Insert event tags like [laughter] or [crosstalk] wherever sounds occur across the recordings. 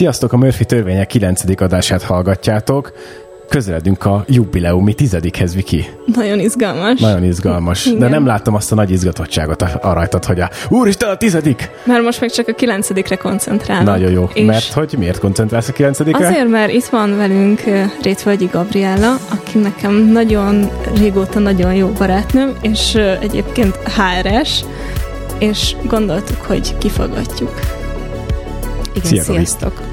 Sziasztok, a Murphy törvények 9. adását hallgatjátok. Közeledünk a jubileumi tizedikhez, Viki. Nagyon izgalmas. Nagyon izgalmas. Igen. De nem láttam azt a nagy izgatottságot a, a rajtad, hogy a úristen a tizedik! Mert most meg csak a kilencedikre koncentrálok. Nagyon jó. És mert hogy miért koncentrálsz a kilencedikre? Azért, mert itt van velünk Rétvölgyi Gabriella, aki nekem nagyon régóta nagyon jó barátnőm, és egyébként HRS, és gondoltuk, hogy kifogatjuk. Igen, Szia, sziasztok!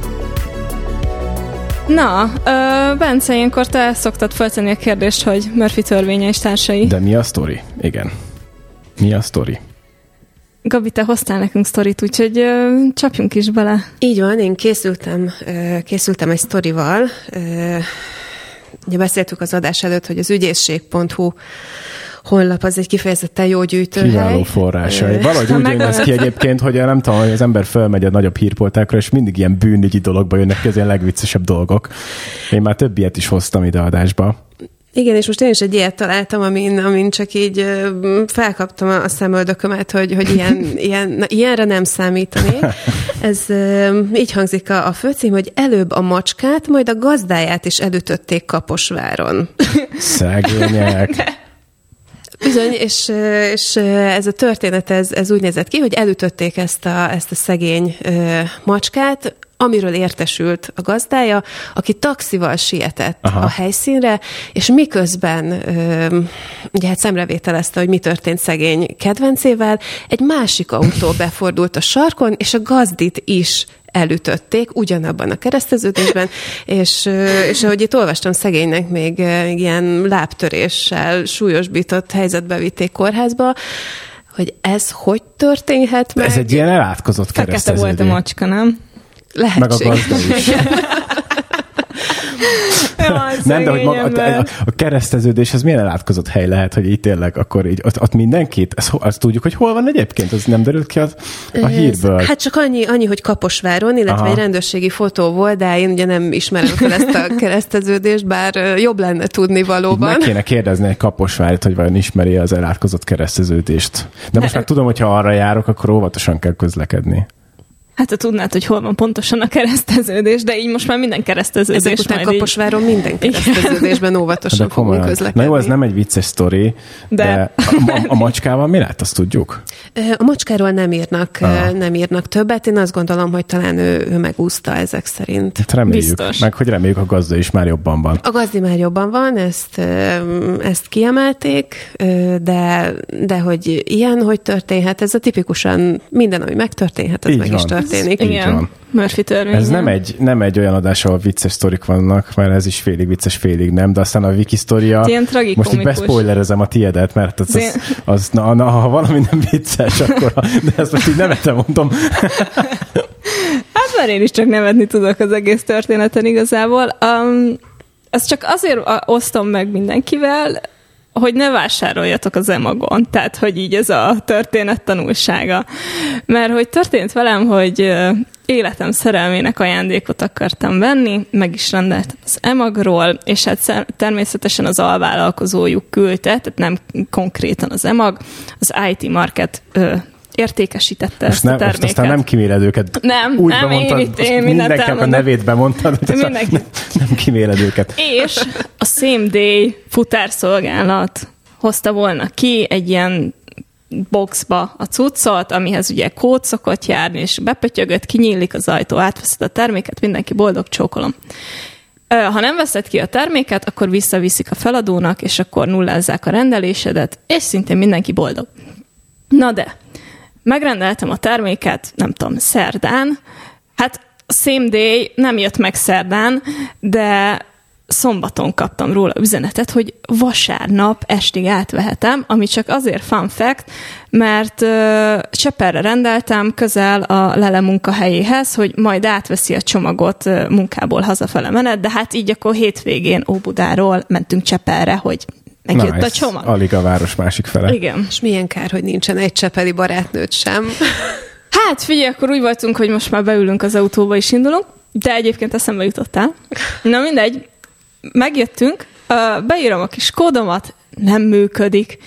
Na, uh, Bence, ilyenkor te szoktad feltenni a kérdést, hogy Murphy törvénye és társai. De mi a sztori? Igen. Mi a sztori? Gabi, te hoztál nekünk sztorit, úgyhogy uh, csapjunk is bele. Így van, én készültem, uh, készültem egy sztorival. Uh, ugye beszéltük az adás előtt, hogy az ügyészség.hu honlap az egy kifejezetten jó gyűjtőhely. Kiváló forrásai. Valahogy úgy jön ez ki egyébként, hogy nem tudom, hogy az ember fölmegy a nagyobb hírportákra, és mindig ilyen bűnügyi dologba jönnek ki az ilyen legviccesebb dolgok. Én már több ilyet is hoztam ide adásba. Igen, és most én is egy ilyet találtam, amin, amin csak így felkaptam a szemöldökömet, hogy, hogy ilyen, [laughs] ilyen, na, ilyenre nem számítani. Ez így hangzik a, a főcím, hogy előbb a macskát, majd a gazdáját is elütötték Kaposváron. Szegények. [laughs] Bizony, és, és ez a történet, ez, ez úgy nézett ki, hogy elütötték ezt a, ezt a szegény macskát, amiről értesült a gazdája, aki taxival sietett Aha. a helyszínre, és miközben ö, ugye hát szemrevételezte, hogy mi történt szegény kedvencével, egy másik autó befordult a sarkon, és a gazdit is elütötték ugyanabban a kereszteződésben, és, és ahogy itt olvastam, szegénynek még ilyen lábtöréssel súlyosbított helyzetbe vitték kórházba, hogy ez hogy történhet meg? Ez egy ilyen elátkozott kereszteződés. Fekete volt a macska, nem? Lehetséges. Meg a gazda is. [laughs] nem, de hogy maga, a, a kereszteződés, ez milyen elátkozott hely lehet, hogy itt tényleg akkor így, ott, ott mindenkit, ezt, azt tudjuk, hogy hol van egyébként, az nem derült ki az, a hírből. Hát csak annyi, annyi hogy Kaposváron, illetve Aha. egy rendőrségi fotó volt, de én ugye nem ismerem fel ezt a [laughs] kereszteződést, bár jobb lenne tudni valóban. Meg kéne kérdezni egy Kaposvárit, hogy vajon ismeri az elátkozott kereszteződést. De most már tudom, hogy ha arra járok, akkor óvatosan kell közlekedni. Hát ha tudnád, hogy hol van pontosan a kereszteződés, de így most már minden kereszteződés. Ezek után Kaposváron így... minden kereszteződésben óvatosan fogunk közlekedni. Na jó, ez nem egy vicces sztori, de, de a, a, macskával mi lehet, azt tudjuk? A macskáról nem írnak, ah. nem írnak többet. Én azt gondolom, hogy talán ő, ő megúszta ezek szerint. Hát reméljük. Biztos. Meg hogy reméljük a gazda is már jobban van. A gazdi már jobban van, ezt, ezt kiemelték, de, de hogy ilyen, hogy történhet, ez a tipikusan minden, ami megtörténhet, ez Így meg van. is történt történik. Igen. Van. Murphy törvény. Ez nem egy, nem egy olyan adás, ahol vicces sztorik vannak, mert ez is félig vicces, félig nem, de aztán a wiki sztoria... Ilyen most így bespoilerezem a tiedet, mert az, az, az na, na, ha valami nem vicces, akkor... De ezt most így nevetem mondom. [laughs] hát már én is csak nevetni tudok az egész történeten igazából. Um, ezt csak azért osztom meg mindenkivel, hogy ne vásároljatok az emagon. Tehát, hogy így ez a történet tanulsága. Mert hogy történt velem, hogy életem szerelmének ajándékot akartam venni, meg is rendeltem az emagról, és hát természetesen az alvállalkozójuk küldte, tehát nem konkrétan az emag, az IT Market értékesítette most ezt nem, a terméket. Most aztán nem kiméled őket. Nem, Úgy nem, bemondtad, én, én mindenkinek a nevét bemondtad, hogy nem, nem kiméled őket. És a Same Day futárszolgálat hozta volna ki egy ilyen boxba a cuccot, amihez ugye kód szokott járni, és bepötyögött, kinyílik az ajtó, átveszed a terméket, mindenki boldog, csókolom. Ha nem veszed ki a terméket, akkor visszaviszik a feladónak, és akkor nullázzák a rendelésedet, és szintén mindenki boldog. Na de, megrendeltem a terméket, nem tudom, szerdán, hát same day nem jött meg szerdán, de szombaton kaptam róla üzenetet, hogy vasárnap estig átvehetem, ami csak azért fun fact, mert uh, Cseperre rendeltem közel a Lele munkahelyéhez, hogy majd átveszi a csomagot uh, munkából hazafele menet, de hát így akkor hétvégén Óbudáról mentünk Cseperre, hogy megjött nice. a csomag. Alig a város másik fele. Igen. És milyen kár, hogy nincsen egy csepeli barátnőt sem. Hát figyelj, akkor úgy voltunk, hogy most már beülünk az autóba és indulunk, de egyébként eszembe jutottál. Na mindegy, megjöttünk, beírom a kis kódomat, nem működik.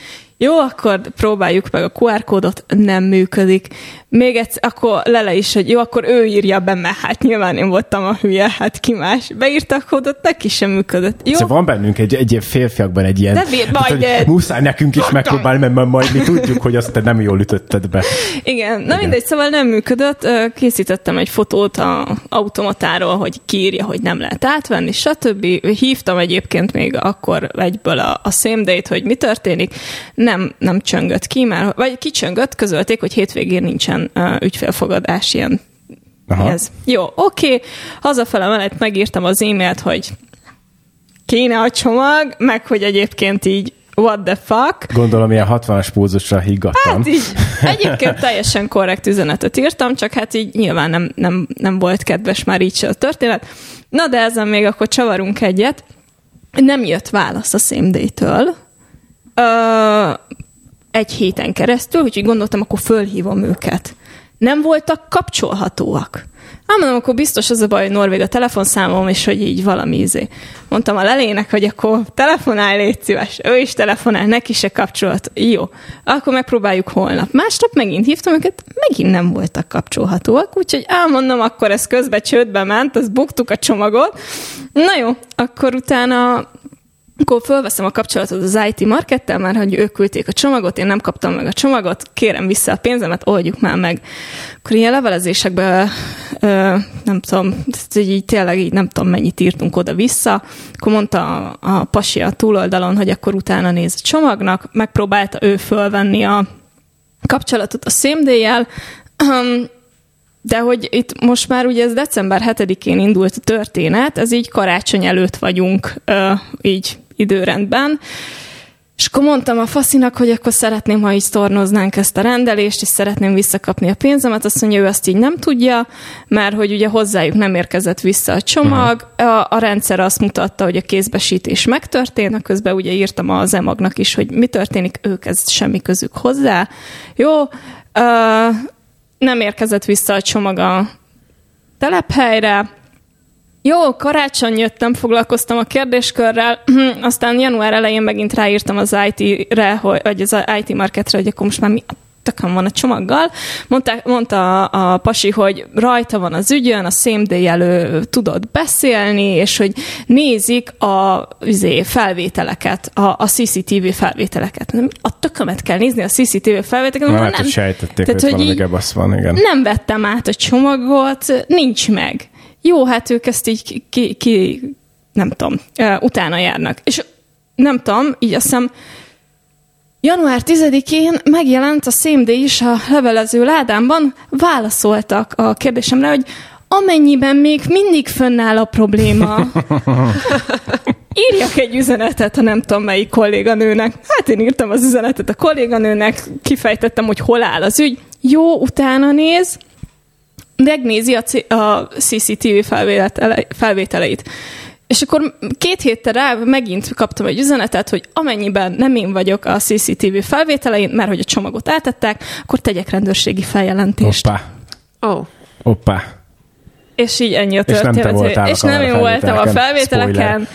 Jó, akkor próbáljuk meg a QR kódot, nem működik. Még egyszer, akkor lele is, hogy jó, akkor ő írja be, mert hát nyilván én voltam a hülye, hát ki más. Beírta a kódot, neki sem működött. Jó? Szóval van bennünk egy, egy férfiakban egy ilyen... De vér, majd, hát, muszáj nekünk is megpróbálni, mert majd mi tudjuk, hogy azt te nem jól ütötted be. Igen, na Igen. mindegy, szóval nem működött. Készítettem egy fotót a automatáról, hogy kiírja, hogy nem lehet átvenni, stb. Hívtam egyébként még akkor egyből a, a same date, hogy mi történik. Nem, nem csöngött ki, mert, vagy kicsöngött, közölték, hogy hétvégén nincsen uh, ügyfélfogadás ilyen Aha. ez. Jó, oké. Okay. Hazafele mellett megírtam az e-mailt, hogy kéne a csomag, meg hogy egyébként így what the fuck. Gondolom, ilyen 60-as pulzusra higgadtam. Hát így, egyébként teljesen korrekt üzenetet írtam, csak hát így nyilván nem, nem, nem volt kedves már így se a történet. Na de ezen még akkor csavarunk egyet. Nem jött válasz a same day-től. Ö, egy héten keresztül, úgyhogy gondoltam, akkor fölhívom őket. Nem voltak kapcsolhatóak. Hát mondom, akkor biztos az a baj, hogy Norvég a telefonszámom, és hogy így valami izé. Mondtam a lelének, hogy akkor telefonálj, légy szíves. Ő is telefonál, neki se kapcsolat. Jó, akkor megpróbáljuk holnap. Másnap megint hívtam őket, megint nem voltak kapcsolhatóak, úgyhogy elmondom, akkor ez közbe csődbe ment, az buktuk a csomagot. Na jó, akkor utána akkor fölveszem a kapcsolatot az IT markettel, mert hogy ők küldték a csomagot, én nem kaptam meg a csomagot, kérem vissza a pénzemet, oldjuk már meg. Akkor ilyen levelezésekben, nem tudom, így tényleg így nem tudom mennyit írtunk oda-vissza, akkor mondta a, a pasi a túloldalon, hogy akkor utána néz a csomagnak, megpróbálta ő fölvenni a kapcsolatot a szémdéjjel, de hogy itt most már ugye ez december 7-én indult a történet, ez így karácsony előtt vagyunk, így időrendben. És akkor mondtam a faszinak, hogy akkor szeretném, ha így tornoznánk ezt a rendelést, és szeretném visszakapni a pénzemet. Azt mondja, ő azt így nem tudja, mert hogy ugye hozzájuk nem érkezett vissza a csomag. Uh-huh. A, a rendszer azt mutatta, hogy a kézbesítés megtörtént, közben ugye írtam az emagnak is, hogy mi történik, ők ez semmi közük hozzá. Jó, uh, nem érkezett vissza a csomag a telephelyre, jó, karácsony jöttem, foglalkoztam a kérdéskörrel, [clears throat] aztán január elején megint ráírtam az IT-re, vagy az IT marketre, hogy akkor most már mi tökön van a csomaggal. Mondta, mondta a, a pasi, hogy rajta van az ügyön, a same day elő tudott beszélni, és hogy nézik a üzé, felvételeket, a, a CCTV felvételeket. A tökömet kell nézni a CCTV felvételeket. Nem, nem, sejtették, Tehát, hogy, hogy valami van, igen. Nem vettem át a csomagot, nincs meg jó, hát ők ezt így ki, ki nem tudom, utána járnak. És nem tudom, így azt hiszem, január 10-én megjelent a CMD is a levelező ládámban, válaszoltak a kérdésemre, hogy amennyiben még mindig fönnáll a probléma, [laughs] írjak egy üzenetet, ha nem tudom melyik kolléganőnek. Hát én írtam az üzenetet a kolléganőnek, kifejtettem, hogy hol áll az ügy. Jó, utána néz, megnézi a, C- a CCTV felvételeit. És akkor két héttel rá megint kaptam egy üzenetet, hogy amennyiben nem én vagyok a CCTV felvételein, mert hogy a csomagot eltettek, akkor tegyek rendőrségi feljelentést. Hoppá. Oh. Hoppá. És így ennyi a történet. És nem, te és nem én voltam a felvételeken, Spoiler.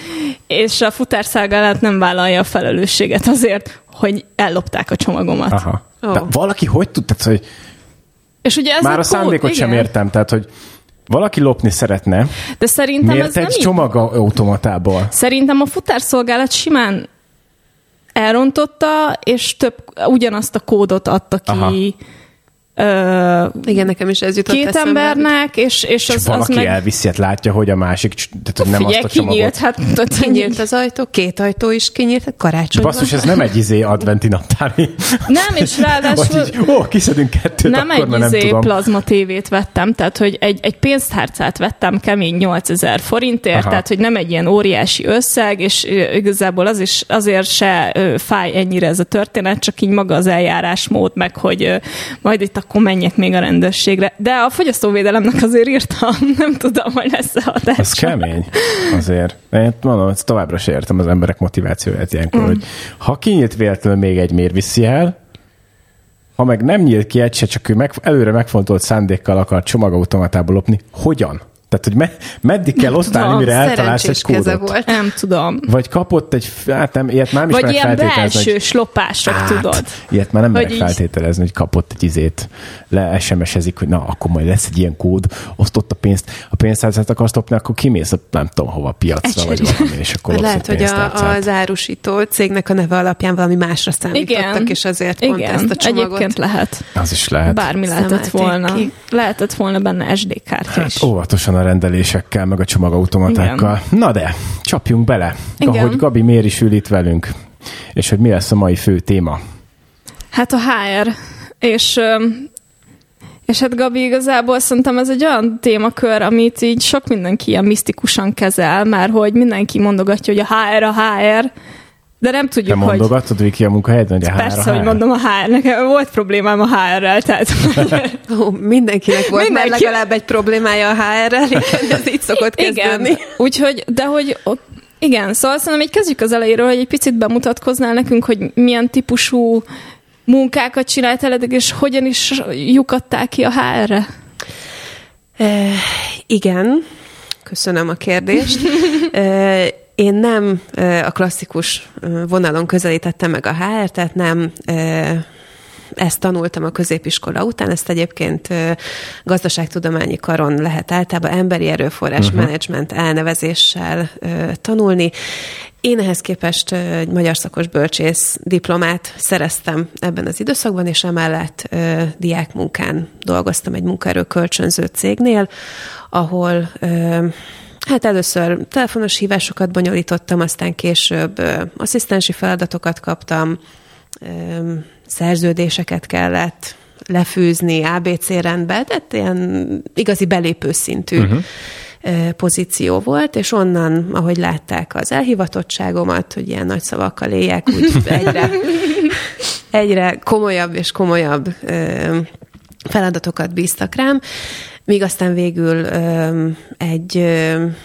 és a futárszolgálat nem vállalja a felelősséget azért, hogy ellopták a csomagomat. Aha. Oh. De valaki hogy tudta, hogy és ugye ez Már a, a szándékot igen. sem értem, tehát hogy valaki lopni szeretne. De szerintem Miért ez egy nem csomag automatából? Szerintem a futárszolgálat simán elrontotta, és több ugyanazt a kódot adta ki. Aha Ö, Igen, nekem is ez jutott Két eszembe. embernek, és, és, és az, valaki az meg... elviszi, hát látja, hogy a másik, tehát hogy nem Figyelj, azt a csomagot. Kinyílt, hát, kinyílt az ajtó, két ajtó is kinyílt, hát karácsony Basszus, ez nem egy izé adventi naptári. Nem, és [laughs] ráadásul... így, ó, kiszedünk kettőt, nem akkor, egy izé nem plazma tévét vettem, tehát hogy egy, egy pénztárcát vettem kemény 8000 forintért, Aha. tehát hogy nem egy ilyen óriási összeg, és igazából az is azért se fáj ennyire ez a történet, csak így maga az eljárásmód, meg hogy majd itt a akkor menjek még a rendőrségre. De a fogyasztóvédelemnek azért írtam, [laughs] nem tudom, hogy lesz-e hatás. Ez kemény azért. Én mondom, ezt továbbra sem értem az emberek motivációját ilyenkor, mm. hogy ha kinyílt véletlenül még egy miért viszi el, ha meg nem nyílt ki egy se, csak ő meg, előre megfontolt szándékkal akar csomagautomatából lopni, hogyan? Tehát, hogy me- meddig kell osztálni, mire eltalálsz egy kódot? volt. Nem tudom. Vagy kapott egy, hát nem, ilyet már nem is Vagy ilyen feltételezni, belső slopások, Hát, tudod. Ilyet már nem merek így- feltételezni, hogy kapott egy izét, le SMS-ezik, hogy na, akkor majd lesz egy ilyen kód, osztott a pénzt, a pénztárcát akarsz lopni, akkor kimész, a, nem tudom hova, piacra, vagy Egyszerű. valami, és akkor Vagy lehet, hogy a, az árusító cégnek a neve alapján valami másra számítottak, Igen. és azért pont Igen. ezt a csomagot. Egyébként lehet. Az is lehet. Bármi lehetett volna. ki. Lehetett volna benne SD kártya Hát is. óvatosan a rendelésekkel, meg a csomagautomatákkal. Na de, csapjunk bele, Igen. ahogy Gabi miért is ül itt velünk, és hogy mi lesz a mai fő téma. Hát a HR. És, és hát Gabi, igazából szerintem ez egy olyan témakör, amit így sok mindenki ilyen misztikusan kezel, már hogy mindenki mondogatja, hogy a HR a HR, de nem Te tudjuk, hogy... mondogatod, Viki, a munkahelyeden, hogy a Persze, HR, hogy mondom a HR. Nekem volt problémám a HR-rel, tehát Ó, mindenkinek volt Mindenki- már legalább egy problémája a HR-rel, ez így szokott kezdődni. Igen, úgyhogy, de hogy ott, igen, szóval szerintem így kezdjük az elejéről, hogy egy picit bemutatkoznál nekünk, hogy milyen típusú munkákat csináltál eddig, és hogyan is lyukadtál ki a HR-re? E, igen, köszönöm a kérdést. [laughs] E, én nem a klasszikus vonalon közelítettem meg a HR, tehát nem ezt tanultam a középiskola után, ezt egyébként gazdaságtudományi karon lehet általában emberi erőforrás uh-huh. menedzsment elnevezéssel tanulni. Én ehhez képest egy magyar szakos bölcsész diplomát szereztem ebben az időszakban, és emellett ö, diákmunkán dolgoztam egy munkaerő kölcsönző cégnél, ahol ö, Hát először telefonos hívásokat bonyolítottam, aztán később asszisztensi feladatokat kaptam, szerződéseket kellett lefűzni ABC rendbe, tehát ilyen igazi belépő szintű uh-huh. pozíció volt, és onnan, ahogy látták az elhivatottságomat, hogy ilyen nagy szavakkal éljek, úgy [laughs] egyre, egyre komolyabb és komolyabb feladatokat bíztak rám, míg aztán végül egy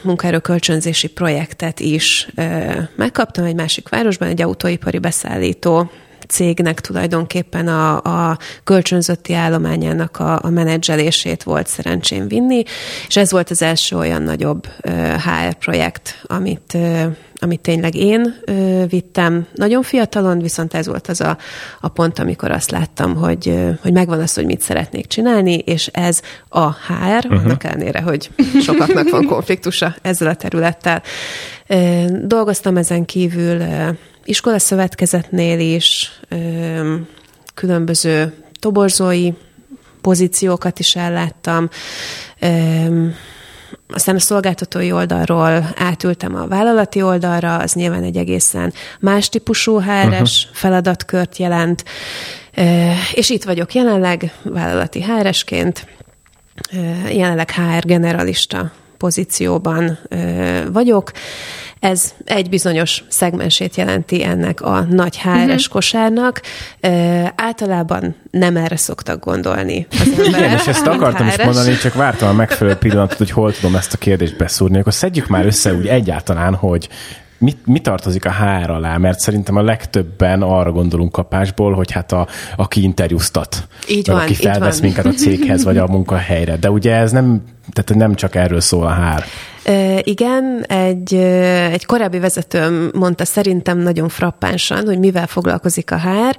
munkaerőkölcsönzési projektet is megkaptam egy másik városban, egy autóipari beszállító cégnek tulajdonképpen a, a kölcsönzötti állományának a, a menedzselését volt szerencsém vinni, és ez volt az első olyan nagyobb HR projekt, amit, amit tényleg én uh, vittem nagyon fiatalon, viszont ez volt az a, a pont, amikor azt láttam, hogy, uh, hogy megvan az, hogy mit szeretnék csinálni, és ez a HR, uh-huh. annak ellenére, hogy sokaknak van konfliktusa ezzel a területtel. Uh, dolgoztam ezen kívül uh, iskolaszövetkezetnél is ö, különböző toborzói pozíciókat is elláttam. Ö, aztán a szolgáltatói oldalról átültem a vállalati oldalra, az nyilván egy egészen más típusú HRS uh-huh. feladatkört jelent, és itt vagyok jelenleg vállalati HR-esként, ö, jelenleg HR generalista pozícióban vagyok. Ez egy bizonyos szegmensét jelenti ennek a nagy HR-es uh-huh. kosárnak. E, általában nem erre szoktak gondolni az emberek. Igen, és ezt akartam is mondani, csak vártam a megfelelő pillanatot, hogy hol tudom ezt a kérdést beszúrni. Akkor szedjük már össze úgy egyáltalán, hogy mi, mi tartozik a HR alá, mert szerintem a legtöbben arra gondolunk kapásból, hogy hát a, aki interjúztat, Így van, aki így felvesz van. minket a céghez, vagy a munkahelyre. De ugye ez nem, tehát nem csak erről szól a HR. Igen, egy, egy korábbi vezetőm mondta szerintem nagyon frappánsan, hogy mivel foglalkozik a HR,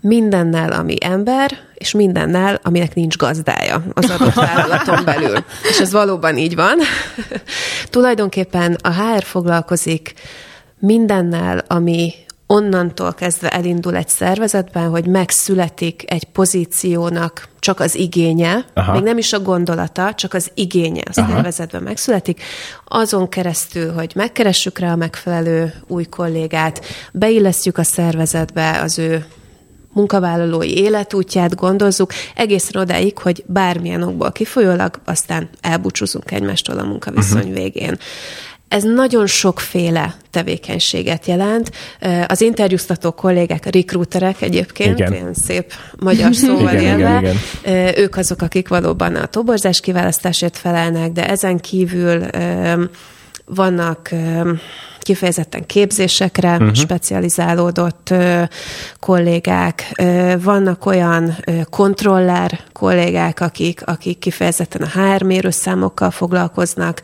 mindennel, ami ember, és mindennel, aminek nincs gazdája az adott [laughs] vállalaton belül. És ez valóban így van. [laughs] Tulajdonképpen a HR foglalkozik mindennel, ami onnantól kezdve elindul egy szervezetben, hogy megszületik egy pozíciónak csak az igénye, Aha. Még nem is a gondolata, csak az igénye a Aha. szervezetben megszületik, azon keresztül, hogy megkeressük rá a megfelelő új kollégát, beillesztjük a szervezetbe az ő munkavállalói életútját gondozzuk, egészen odáig, hogy bármilyen okból kifolyólag aztán elbúcsúzunk egymástól a munkaviszony uh-huh. végén. Ez nagyon sokféle tevékenységet jelent. Az interjúztató kollégák, a recruiterek egyébként, Igen. ilyen szép magyar [laughs] szóval Igen, igen, élve, igen. ők azok, akik valóban a toborzás kiválasztásért felelnek, de ezen kívül vannak kifejezetten képzésekre uh-huh. specializálódott ö, kollégák, ö, vannak olyan ö, kontroller kollégák, akik, akik kifejezetten a HR mérőszámokkal foglalkoznak,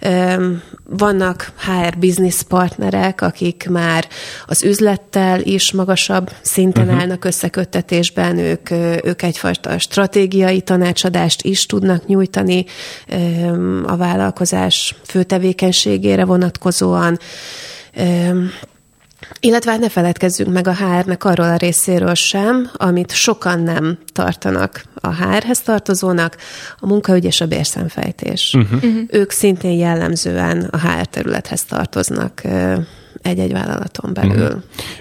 ö, vannak HR business partnerek, akik már az üzlettel is magasabb szinten uh-huh. állnak összeköttetésben, ők, ők egyfajta stratégiai tanácsadást is tudnak nyújtani a vállalkozás főtevékenységére vonatkozóan. Illetve hát ne feledkezzünk meg a HR-nek arról a részéről sem, amit sokan nem tartanak a HR-hez tartozónak, a munkaügy és a bérszemfejtés. Uh-huh. Uh-huh. Ők szintén jellemzően a HR területhez tartoznak egy-egy vállalaton belül. Mm.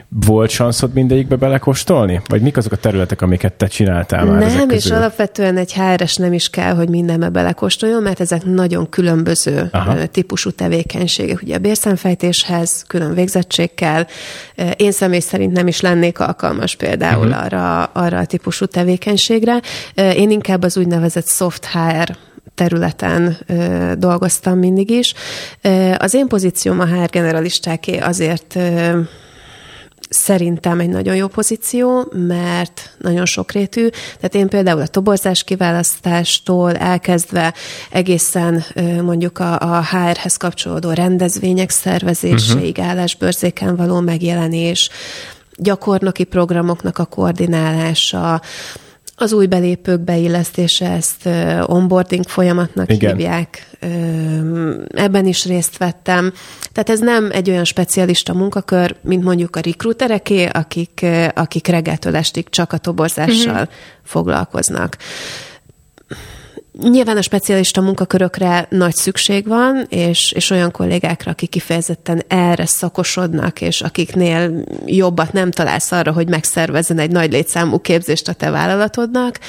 Volt sanszod mindegyikbe belekóstolni? Vagy mik azok a területek, amiket te csináltál már Nem, és alapvetően egy HRS nem is kell, hogy mindenbe belekóstoljon, mert ezek nagyon különböző Aha. típusú tevékenységek. Ugye a bérszemfejtéshez külön végzettség kell. Én személy szerint nem is lennék alkalmas például uh-huh. arra, arra a típusú tevékenységre. Én inkább az úgynevezett soft HR területen ö, dolgoztam mindig is. Ö, az én pozícióm a HR generalistáké azért ö, szerintem egy nagyon jó pozíció, mert nagyon sokrétű. Tehát én például a toborzás kiválasztástól elkezdve egészen mondjuk a, a HR-hez kapcsolódó rendezvények szervezéséig, uh-huh. állásbörzéken való megjelenés, gyakornoki programoknak a koordinálása, az új belépők beillesztése, ezt onboarding folyamatnak Igen. hívják. Ebben is részt vettem. Tehát ez nem egy olyan specialista munkakör, mint mondjuk a rekrutereké, akik, akik reggeltől estig csak a toborzással uh-huh. foglalkoznak. Nyilván a specialista munkakörökre nagy szükség van, és, és olyan kollégákra, akik kifejezetten erre szakosodnak, és akiknél jobbat nem találsz arra, hogy megszervezzen egy nagy létszámú képzést a te vállalatodnak.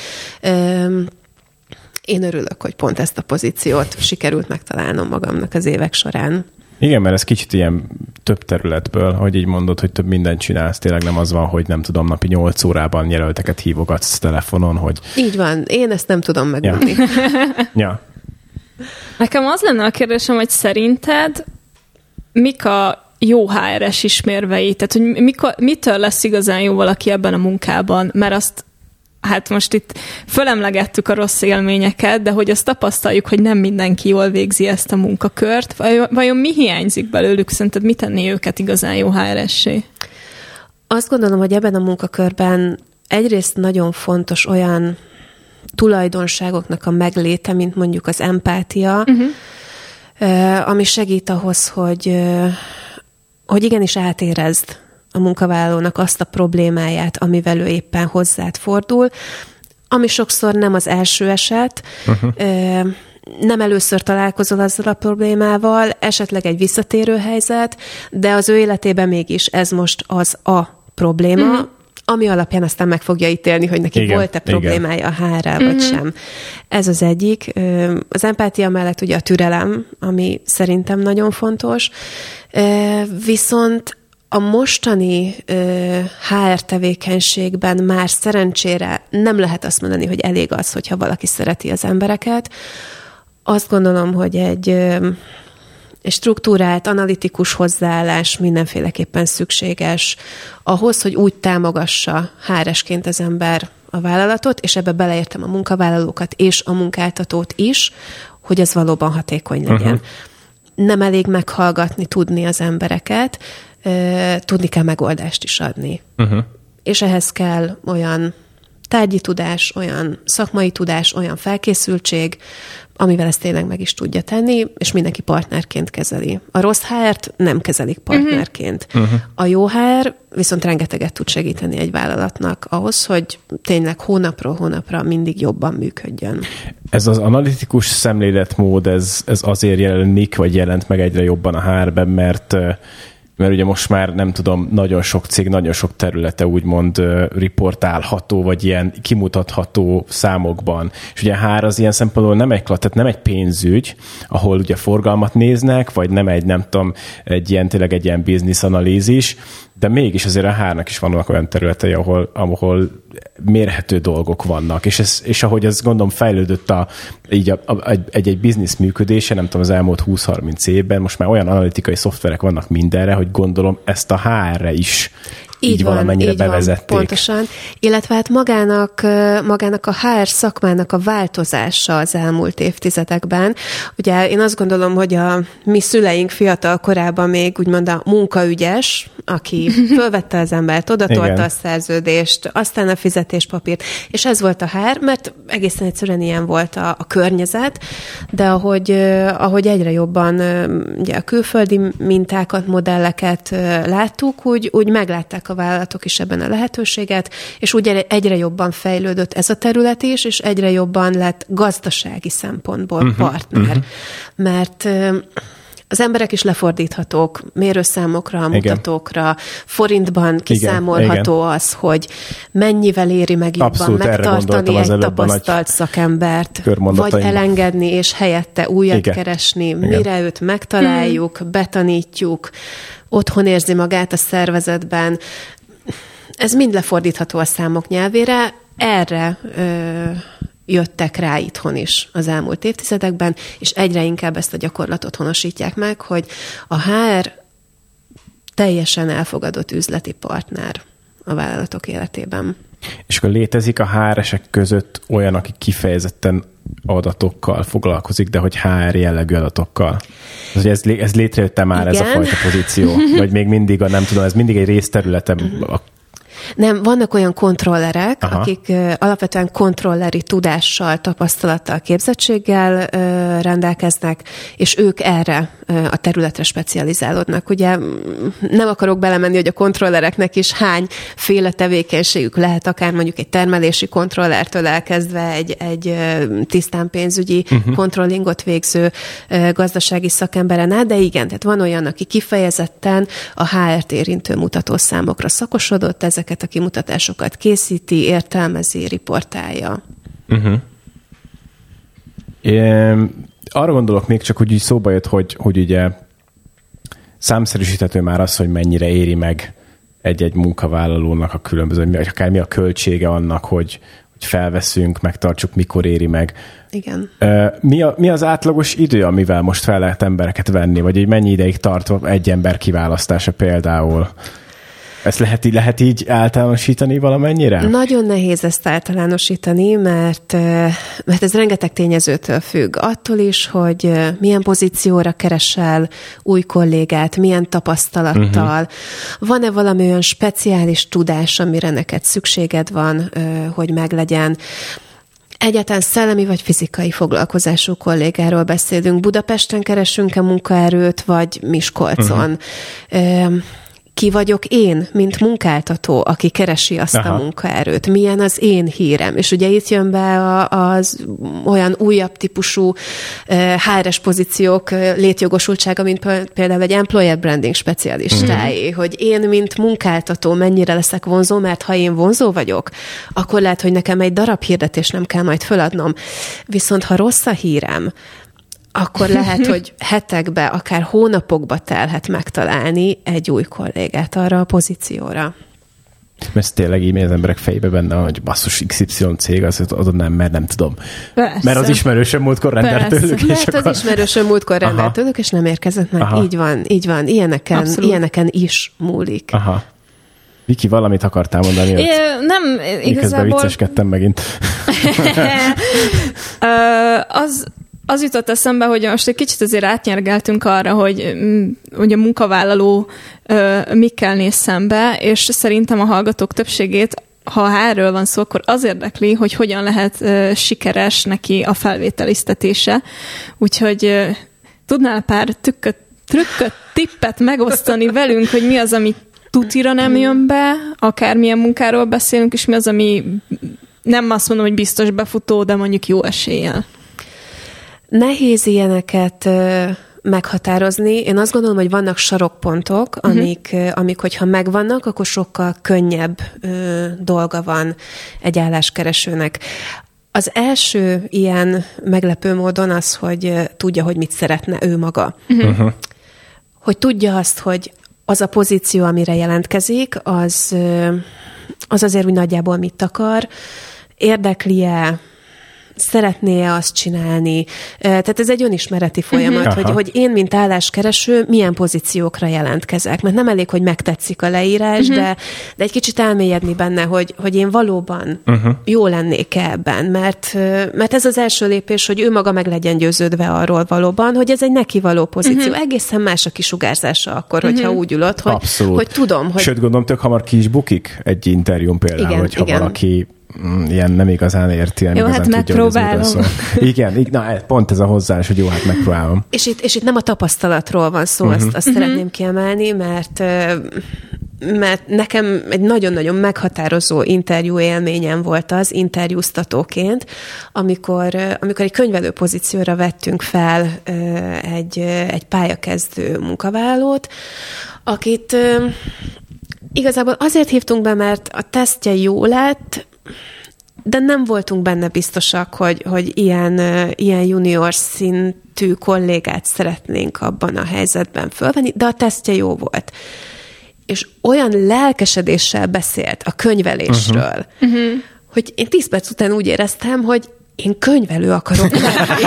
Én örülök, hogy pont ezt a pozíciót sikerült megtalálnom magamnak az évek során. Igen, mert ez kicsit ilyen több területből, hogy így mondod, hogy több mindent csinálsz, tényleg nem az van, hogy nem tudom, napi 8 órában jelölteket hívogatsz telefonon, hogy... Így van, én ezt nem tudom megmondani. Ja. [laughs] ja. Nekem az lenne a kérdésem, hogy szerinted mik a jó HRS ismérvei? Tehát, hogy mikor, mitől lesz igazán jó valaki ebben a munkában? Mert azt hát most itt fölemlegettük a rossz élményeket, de hogy azt tapasztaljuk, hogy nem mindenki jól végzi ezt a munkakört. Vajon mi hiányzik belőlük? Szerinted mit tenni őket igazán jó HRS-é? Azt gondolom, hogy ebben a munkakörben egyrészt nagyon fontos olyan tulajdonságoknak a megléte, mint mondjuk az empátia, uh-huh. ami segít ahhoz, hogy, hogy igenis átérezd a munkavállalónak azt a problémáját, amivel ő éppen hozzád fordul, ami sokszor nem az első eset, uh-huh. nem először találkozol azzal a problémával, esetleg egy visszatérő helyzet, de az ő életében mégis ez most az a probléma, uh-huh ami alapján aztán meg fogja ítélni, hogy neki igen, volt-e problémája igen. a hárral, vagy mm-hmm. sem. Ez az egyik. Az empátia mellett ugye a türelem, ami szerintem nagyon fontos. Viszont a mostani ö, HR tevékenységben már szerencsére nem lehet azt mondani, hogy elég az, hogyha valaki szereti az embereket. Azt gondolom, hogy egy, ö, struktúrált, analitikus hozzáállás mindenféleképpen szükséges ahhoz, hogy úgy támogassa HR-esként az ember a vállalatot, és ebbe beleértem a munkavállalókat és a munkáltatót is, hogy ez valóban hatékony legyen. Uh-huh. Nem elég meghallgatni, tudni az embereket, tudni kell megoldást is adni. Uh-huh. És ehhez kell olyan tárgyi tudás, olyan szakmai tudás, olyan felkészültség, amivel ezt tényleg meg is tudja tenni, és mindenki partnerként kezeli. A rossz HR-t nem kezelik mhm. partnerként. Uh-huh. A jó HR viszont rengeteget tud segíteni egy vállalatnak ahhoz, hogy tényleg hónapról hónapra mindig jobban működjön. Ez az analitikus szemléletmód, ez, ez azért jelenik, vagy jelent meg egyre jobban a HR-ben, mert mert ugye most már nem tudom, nagyon sok cég, nagyon sok területe úgymond riportálható, vagy ilyen kimutatható számokban. És ugye hár az ilyen szempontból nem egy, tehát nem egy pénzügy, ahol ugye forgalmat néznek, vagy nem egy, nem tudom, egy ilyen tényleg egy ilyen biznisz analízis, de mégis azért a hárnak is vannak olyan területei, ahol, ahol mérhető dolgok vannak, és, ez, és ahogy ez gondolom fejlődött a, így a, a, egy, egy biznisz működése, nem tudom, az elmúlt 20-30 évben, most már olyan analitikai szoftverek vannak mindenre, hogy gondolom ezt a HR-re is így, így van, valamennyire így bevezették. Van, pontosan. Illetve hát magának, magának a HR szakmának a változása az elmúlt évtizedekben. Ugye én azt gondolom, hogy a mi szüleink fiatal korában még úgymond a munkaügyes, aki [laughs] fölvette az embert, odatolta a szerződést, aztán a fizetéspapírt, és ez volt a HR, mert egészen egyszerűen ilyen volt a, a környezet, de ahogy, ahogy egyre jobban ugye a külföldi mintákat, modelleket láttuk, úgy, úgy meglátták a a vállalatok is ebben a lehetőséget, és úgy egyre jobban fejlődött ez a terület is, és egyre jobban lett gazdasági szempontból uh-huh, partner. Uh-huh. Mert az emberek is lefordíthatók mérőszámokra, mutatókra, forintban kiszámolható igen, az, hogy mennyivel éri meg jobban megtartani egy tapasztalt szakembert, vagy elengedni, és helyette újat igen. keresni, igen. mire őt megtaláljuk, hmm. betanítjuk, otthon érzi magát a szervezetben. Ez mind lefordítható a számok nyelvére. Erre ö, jöttek rá itthon is az elmúlt évtizedekben, és egyre inkább ezt a gyakorlatot honosítják meg, hogy a HR teljesen elfogadott üzleti partner a vállalatok életében. És akkor létezik a HR-esek között olyan, aki kifejezetten adatokkal foglalkozik, de hogy HR jellegű adatokkal. Ez, ez, ez létrejött már Igen. ez a fajta pozíció? [laughs] Vagy még mindig, a, nem tudom, ez mindig egy részterülete a nem, vannak olyan kontrollerek, Aha. akik uh, alapvetően kontrolleri tudással, tapasztalattal, képzettséggel uh, rendelkeznek, és ők erre a területre specializálódnak. Ugye nem akarok belemenni, hogy a kontrollereknek is hány féle tevékenységük lehet, akár mondjuk egy termelési kontrollertől elkezdve egy, egy tisztán pénzügyi uh-huh. kontrollingot végző gazdasági szakemberen át, de igen, tehát van olyan, aki kifejezetten a HR-t érintő mutatószámokra szakosodott, ezeket a kimutatásokat készíti, értelmezi, riportálja. Uh-huh. É, arra gondolok még csak, hogy így szóba jött, hogy, hogy ugye számszerűsíthető már az, hogy mennyire éri meg egy-egy munkavállalónak a különböző, vagy akár mi a költsége annak, hogy, hogy felveszünk, megtartsuk, mikor éri meg. Igen. Mi, a, mi az átlagos idő, amivel most fel lehet embereket venni, vagy egy mennyi ideig tart egy ember kiválasztása például? Ezt lehet, lehet így általánosítani valamennyire? Nagyon nehéz ezt általánosítani, mert, mert ez rengeteg tényezőtől függ. Attól is, hogy milyen pozícióra keresel új kollégát, milyen tapasztalattal. Uh-huh. Van-e valami olyan speciális tudás, amire neked szükséged van, hogy meglegyen. Egyáltalán szellemi vagy fizikai foglalkozású kollégáról beszélünk. Budapesten keresünk-e munkaerőt, vagy Miskolcon? Uh-huh ki vagyok én, mint munkáltató, aki keresi azt Aha. a munkaerőt, milyen az én hírem. És ugye itt jön be az olyan újabb típusú HRS pozíciók létjogosultsága, mint például egy employer branding specialistái, mm. hogy én, mint munkáltató mennyire leszek vonzó, mert ha én vonzó vagyok, akkor lehet, hogy nekem egy darab hirdetés nem kell majd föladnom. Viszont ha rossz a hírem, akkor lehet, [laughs] hogy hetekbe, akár hónapokba telhet megtalálni egy új kollégát arra a pozícióra. Mert ez tényleg így az emberek fejbe benne, hogy basszus XY cég, az, az nem, mert nem tudom. Persze. Mert az ismerősöm múltkor rendelt tőlük. És mert akkor... az ismerősöm múltkor rendelt tőlük, és nem érkezett meg. Aha. Így van, így van. Ilyeneken, ilyeneken is múlik. Aha. Viki, valamit akartál mondani? É, nem, igazából... vicceskedtem megint. [laughs] [laughs] az, az jutott eszembe, hogy most egy kicsit azért átnyergeltünk arra, hogy, mm, hogy a munkavállaló mikkel néz szembe, és szerintem a hallgatók többségét ha erről van szó, akkor az érdekli, hogy hogyan lehet sikeres neki a felvételiztetése. Úgyhogy tudnál pár tükköt, trükköt, tippet megosztani velünk, hogy mi az, ami tutira nem jön be, akármilyen munkáról beszélünk, és mi az, ami nem azt mondom, hogy biztos befutó, de mondjuk jó eséllyel. Nehéz ilyeneket meghatározni. Én azt gondolom, hogy vannak sarokpontok, uh-huh. amik, amik, hogyha megvannak, akkor sokkal könnyebb ö, dolga van egy álláskeresőnek. Az első ilyen meglepő módon az, hogy tudja, hogy mit szeretne ő maga. Uh-huh. Hogy tudja azt, hogy az a pozíció, amire jelentkezik, az, az azért úgy nagyjából mit akar, érdekli-e, szeretné-e azt csinálni. Tehát ez egy önismereti folyamat, uh-huh. hogy, hogy én, mint álláskereső, milyen pozíciókra jelentkezek. Mert nem elég, hogy megtetszik a leírás, uh-huh. de, de egy kicsit elmélyedni benne, hogy, hogy én valóban uh-huh. jó lennék ebben. Mert, mert ez az első lépés, hogy ő maga meg legyen győződve arról valóban, hogy ez egy neki való pozíció. Uh-huh. Egészen más a kisugárzása akkor, hogyha uh-huh. úgy ülött, hogy, hogy tudom, hogy... Sőt, gondolom, tök hamar ki is bukik egy interjún például, igen, hogyha igen. valaki ilyen nem igazán érti, nem jó, igazán hát tudja, megpróbálom. Igen, na, pont ez a hozzáállás, hogy jó, hát megpróbálom. És itt, és itt nem a tapasztalatról van szó, uh-huh. azt, azt uh-huh. szeretném kiemelni, mert mert nekem egy nagyon-nagyon meghatározó interjú élményem volt az, interjúztatóként, amikor, amikor egy könyvelő pozícióra vettünk fel egy, egy pályakezdő munkavállalót, akit igazából azért hívtunk be, mert a tesztje jó lett, de nem voltunk benne biztosak, hogy, hogy ilyen, ilyen junior szintű kollégát szeretnénk abban a helyzetben fölvenni, de a tesztje jó volt. És olyan lelkesedéssel beszélt a könyvelésről, uh-huh. Uh-huh. hogy én tíz perc után úgy éreztem, hogy én könyvelő akarok lenni.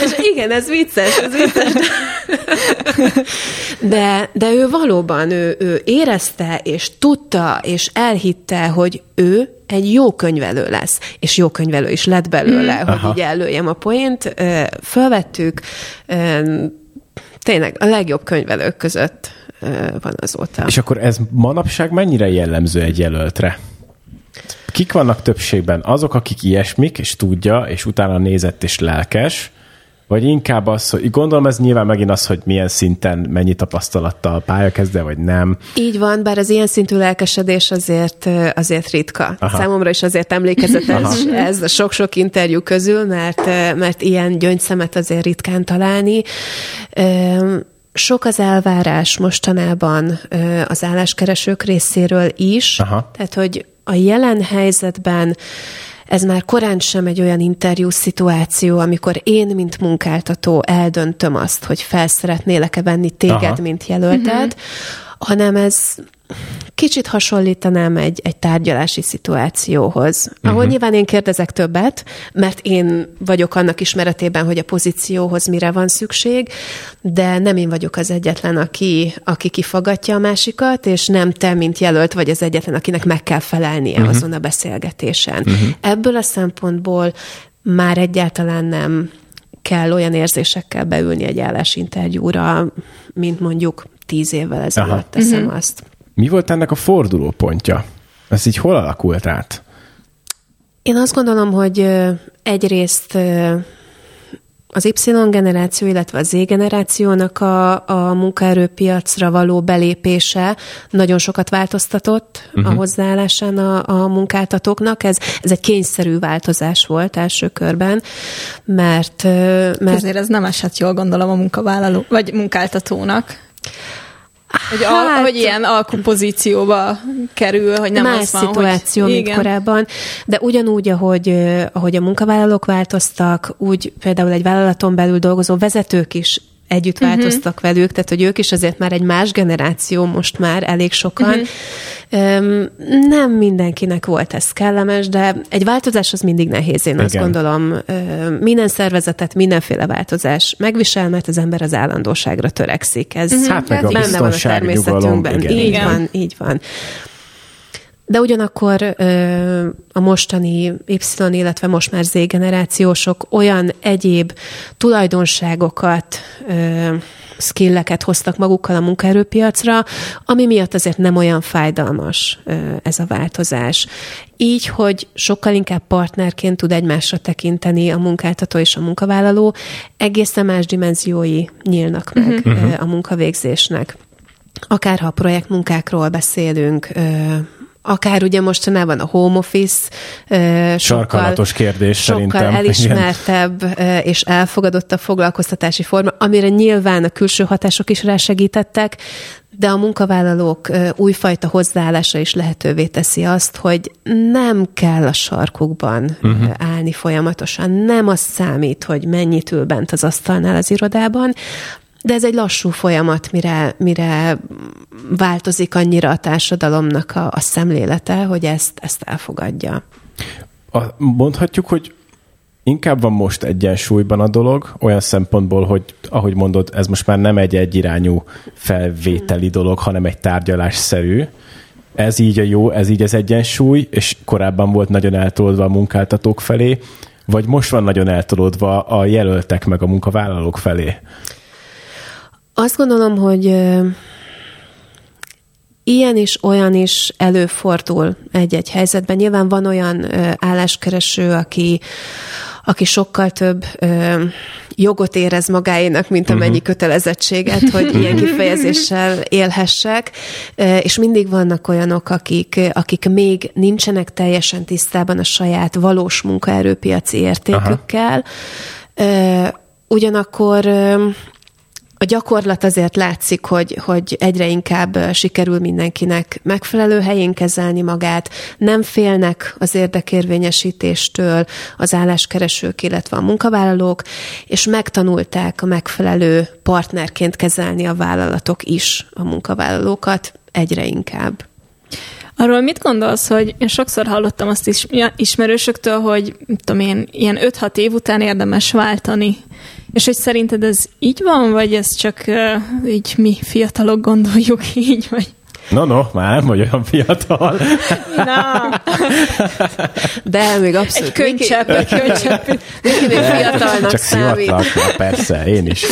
[laughs] És igen, ez vicces, ez vicces. [laughs] De, de ő valóban, ő, ő érezte, és tudta, és elhitte, hogy ő egy jó könyvelő lesz, és jó könyvelő is lett belőle, mm. hogy Aha. így előjem a poént. Fölvettük, tényleg a legjobb könyvelők között van azóta. És akkor ez manapság mennyire jellemző egy jelöltre? Kik vannak többségben? Azok, akik ilyesmik, és tudja, és utána nézett és lelkes, vagy inkább az, hogy gondolom ez nyilván megint az, hogy milyen szinten, mennyi tapasztalattal pályakezde, vagy nem. Így van, bár az ilyen szintű lelkesedés azért, azért ritka. Aha. Számomra is azért emlékezetes [laughs] ez a sok-sok interjú közül, mert, mert ilyen gyöngyszemet azért ritkán találni. Sok az elvárás mostanában az álláskeresők részéről is, Aha. tehát hogy a jelen helyzetben ez már korán sem egy olyan interjú szituáció, amikor én, mint munkáltató eldöntöm azt, hogy felszeretnélek-e venni téged, Aha. mint jelölted, uh-huh. hanem ez kicsit hasonlítanám egy, egy tárgyalási szituációhoz, ahol uh-huh. nyilván én kérdezek többet, mert én vagyok annak ismeretében, hogy a pozícióhoz mire van szükség, de nem én vagyok az egyetlen, aki, aki kifogatja a másikat, és nem te, mint jelölt, vagy az egyetlen, akinek meg kell felelnie uh-huh. azon a beszélgetésen. Uh-huh. Ebből a szempontból már egyáltalán nem kell olyan érzésekkel beülni egy állásinterjúra, mint mondjuk tíz évvel ezelőtt teszem uh-huh. azt. Mi volt ennek a fordulópontja? Ez így hol alakult át? Én azt gondolom, hogy egyrészt az Y generáció, illetve a Z generációnak a, a munkaerőpiacra való belépése nagyon sokat változtatott uh-huh. a mhm. hozzáállásán a, a munkáltatóknak. Ez, ez egy kényszerű változás volt első körben, mert... mert... Ezért ez nem esett jól gondolom a munkavállaló, vagy munkáltatónak. Hogy, hát, a, hogy ilyen alkupozícióba kerül, hogy nem más az van, szituáció, hogy, mint igen. korábban, de ugyanúgy, ahogy, ahogy a munkavállalók változtak, úgy például egy vállalaton belül dolgozó vezetők is együtt uh-huh. változtak velük, tehát hogy ők is azért már egy más generáció most már elég sokan. Uh-huh. Um, nem mindenkinek volt ez kellemes, de egy változás az mindig nehéz, én Igen. azt gondolom. Minden szervezetet, mindenféle változás megvisel, mert az ember az állandóságra törekszik. Ez uh-huh. hát meg a benne van a természetünkben. Igen. Így Igen. van, így van. De ugyanakkor a mostani Y, illetve most már Z generációsok olyan egyéb tulajdonságokat, skilleket hoztak magukkal a munkaerőpiacra, ami miatt azért nem olyan fájdalmas ez a változás. Így, hogy sokkal inkább partnerként tud egymásra tekinteni a munkáltató és a munkavállaló, egészen más dimenziói nyílnak meg uh-huh. a munkavégzésnek. Akár ha a projektmunkákról beszélünk, akár ugye mostanában a home office sokkal, kérdés sokkal szerintem. elismertebb Igen. és elfogadott a foglalkoztatási forma, amire nyilván a külső hatások is rásegítettek, de a munkavállalók újfajta hozzáállása is lehetővé teszi azt, hogy nem kell a sarkukban uh-huh. állni folyamatosan. Nem az számít, hogy mennyit ül bent az asztalnál az irodában, de ez egy lassú folyamat, mire, mire változik annyira a társadalomnak a, a szemlélete, hogy ezt, ezt elfogadja. A, mondhatjuk, hogy inkább van most egyensúlyban a dolog, olyan szempontból, hogy ahogy mondod, ez most már nem egy egyirányú felvételi dolog, hanem egy tárgyalásszerű. Ez így a jó, ez így az egyensúly, és korábban volt nagyon eltolódva a munkáltatók felé, vagy most van nagyon eltolódva a jelöltek meg a munkavállalók felé? Azt gondolom, hogy ilyen is, olyan is előfordul egy-egy helyzetben. Nyilván van olyan álláskereső, aki, aki sokkal több ö, jogot érez magáénak, mint amennyi uh-huh. kötelezettséget, hogy [laughs] ilyen kifejezéssel élhessek, és mindig vannak olyanok, akik, akik még nincsenek teljesen tisztában a saját valós munkaerőpiaci értékükkel, Aha. ugyanakkor a gyakorlat azért látszik, hogy, hogy egyre inkább sikerül mindenkinek megfelelő helyén kezelni magát, nem félnek az érdekérvényesítéstől az álláskeresők, illetve a munkavállalók, és megtanulták a megfelelő partnerként kezelni a vállalatok is a munkavállalókat egyre inkább. Arról mit gondolsz, hogy én sokszor hallottam azt is ismerősöktől, hogy tudom én, ilyen 5-6 év után érdemes váltani. És hogy szerinted ez így van, vagy ez csak uh, így mi fiatalok gondoljuk így, vagy? No, no, már nem vagy olyan fiatal. Na. De még abszolút. Egy könycsepp, egy könycsepp. Még fiatalnak Csak számít. persze, én is.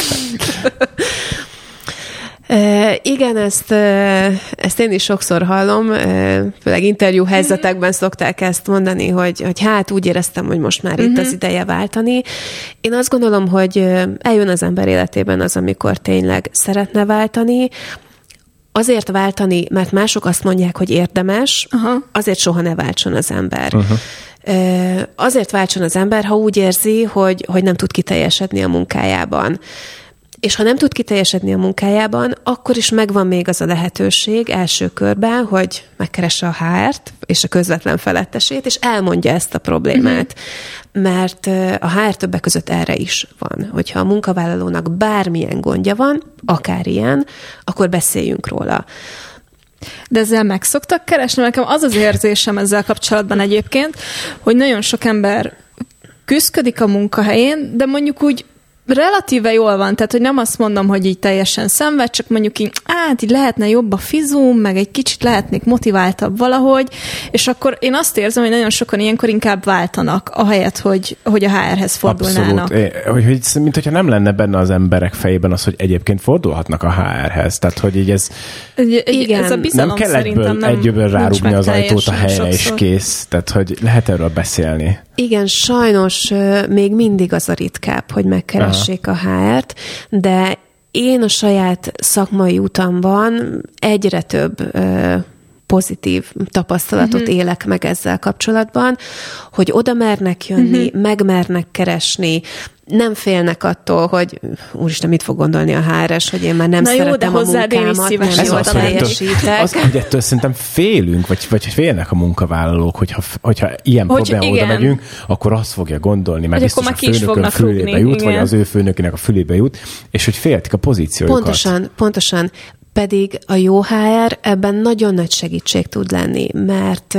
E, igen, ezt, ezt én is sokszor hallom, főleg interjú helyzetekben szokták ezt mondani, hogy, hogy hát úgy éreztem, hogy most már uh-huh. itt az mhm. ideje váltani. Én azt gondolom, hogy eljön az ember életében az, amikor tényleg szeretne váltani, azért váltani, mert mások azt mondják, hogy érdemes, Aha. azért soha ne váltson az ember. Uh-huh. Azért váltson az ember, ha úgy érzi, hogy, hogy nem tud kiteljesedni a munkájában és ha nem tud kiteljesedni a munkájában, akkor is megvan még az a lehetőség első körben, hogy megkeresse a HR-t és a közvetlen felettesét, és elmondja ezt a problémát. Mm-hmm. Mert a HR többek között erre is van, hogyha a munkavállalónak bármilyen gondja van, akár ilyen, akkor beszéljünk róla. De ezzel meg szoktak keresni? Nekem az az érzésem ezzel kapcsolatban egyébként, hogy nagyon sok ember küzdik a munkahelyén, de mondjuk úgy relatíve jól van, tehát hogy nem azt mondom, hogy így teljesen szenved, csak mondjuk így, hát így lehetne jobb a fizum, meg egy kicsit lehetnék motiváltabb valahogy, és akkor én azt érzem, hogy nagyon sokan ilyenkor inkább váltanak, ahelyett, hogy, hogy a HR-hez fordulnának. Abszolút. Hogy, hogy, mint hogyha nem lenne benne az emberek fejében az, hogy egyébként fordulhatnak a HR-hez. Tehát, hogy így ez... Igen, ez a nem kell egyből, nem egyből rárugni az ajtót a helyre, és kész. Tehát, hogy lehet erről beszélni. Igen, sajnos még mindig az a ritkább, hogy megkeressék Aha. a HR-t, de én a saját szakmai utamban egyre több pozitív tapasztalatot uh-huh. élek meg ezzel kapcsolatban, hogy oda mernek jönni, uh-huh. megmernek keresni, nem félnek attól, hogy úristen, mit fog gondolni a HRS, hogy én már nem Na szeretem jó, de a munkámat, nem jól teljesítek. Az, hogy ettől szerintem félünk, vagy, vagy félnek a munkavállalók, hogyha, hogyha ilyen hogy probléma oda megyünk, akkor azt fogja gondolni, mert biztos a főnökön fülébe rúgni, jut, igen. vagy az ő főnökének a fülébe jut, és hogy féltik a pozíciójukat. Pontosan, pontosan. Pedig a jó HR ebben nagyon nagy segítség tud lenni, mert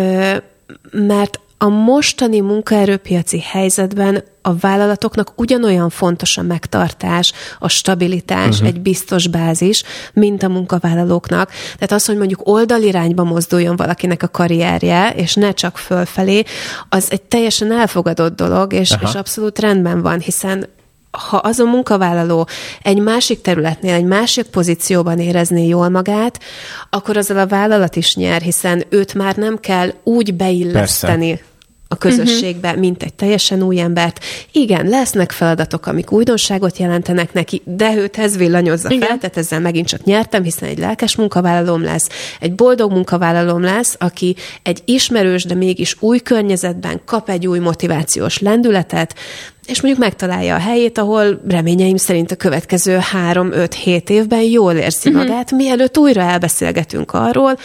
mert a mostani munkaerőpiaci helyzetben a vállalatoknak ugyanolyan fontos a megtartás, a stabilitás, uh-huh. egy biztos bázis, mint a munkavállalóknak. Tehát az, hogy mondjuk oldalirányba mozduljon valakinek a karrierje, és ne csak fölfelé, az egy teljesen elfogadott dolog, és, és abszolút rendben van, hiszen ha az a munkavállaló egy másik területnél, egy másik pozícióban érezné jól magát, akkor azzal a vállalat is nyer, hiszen őt már nem kell úgy beilleszteni. Persze a közösségbe, uh-huh. mint egy teljesen új embert. Igen, lesznek feladatok, amik újdonságot jelentenek neki, de őt ez villanyozza Igen. fel, tehát ezzel megint csak nyertem, hiszen egy lelkes munkavállalóm lesz, egy boldog munkavállalóm lesz, aki egy ismerős, de mégis új környezetben kap egy új motivációs lendületet, és mondjuk megtalálja a helyét, ahol reményeim szerint a következő három-öt-hét évben jól érzi uh-huh. magát, mielőtt újra elbeszélgetünk arról,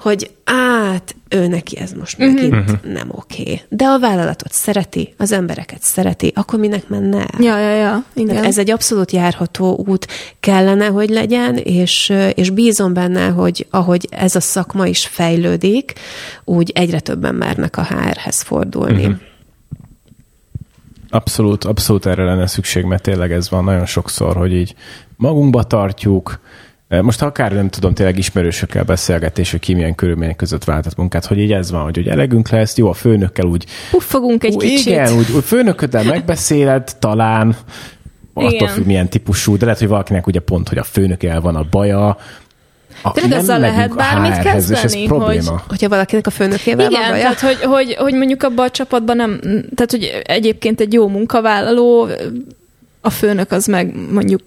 hogy át, ő neki ez most uh-huh. megint uh-huh. nem oké. Okay. De a vállalatot szereti, az embereket szereti, akkor minek menne el? Ja, ja, ja. Igen. Ez egy abszolút járható út kellene, hogy legyen, és, és bízom benne, hogy ahogy ez a szakma is fejlődik, úgy egyre többen mernek a HR-hez fordulni. Uh-huh. Abszolút, abszolút erre lenne szükség, mert tényleg ez van nagyon sokszor, hogy így magunkba tartjuk, most akár nem tudom, tényleg ismerősökkel beszélgetés, hogy ki milyen körülmények között váltat munkát, hogy így ez van, hogy, hogy elegünk lesz, jó, a főnökkel úgy... Puffogunk egy ú, kicsit. Igen, úgy, úgy főnököddel megbeszéled, talán, attól függ milyen típusú, de lehet, hogy valakinek ugye pont, hogy a főnökével van a baja, de azzal lehet bármit kezdeni, és ez hogy, hogyha valakinek a főnökével Igen, van tehát hogy, hogy, hogy mondjuk abban a csapatban nem, tehát hogy egyébként egy jó munkavállaló, a főnök az meg mondjuk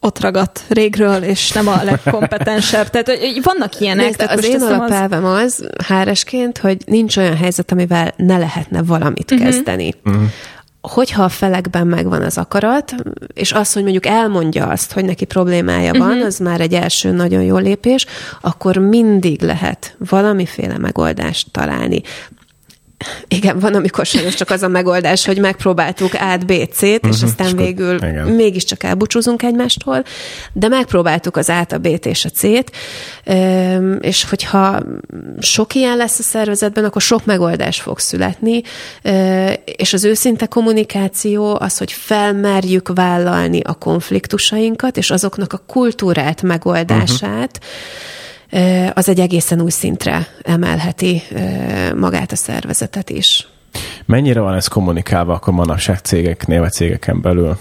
ott ragadt régről, és nem a legkompetensebb. [laughs] Tehát vannak ilyenek. Nézd, tehát az én alapelvem az, az háresként, hogy nincs olyan helyzet, amivel ne lehetne valamit uh-huh. kezdeni. Uh-huh hogyha a felekben megvan az akarat, és az, hogy mondjuk elmondja azt, hogy neki problémája van, uh-huh. az már egy első nagyon jó lépés, akkor mindig lehet valamiféle megoldást találni. Igen, van, amikor sajnos csak az a megoldás, hogy megpróbáltuk át B, C-t, és uh-huh, aztán végül igen. mégiscsak elbúcsúzunk egymástól, de megpróbáltuk az át, a B-t és a C-t, és hogyha sok ilyen lesz a szervezetben, akkor sok megoldás fog születni, és az őszinte kommunikáció az, hogy felmerjük vállalni a konfliktusainkat, és azoknak a kultúrát megoldását, uh-huh az egy egészen új szintre emelheti magát a szervezetet is. Mennyire van ez kommunikálva akkor manapság cégeknél, vagy cégeken belül?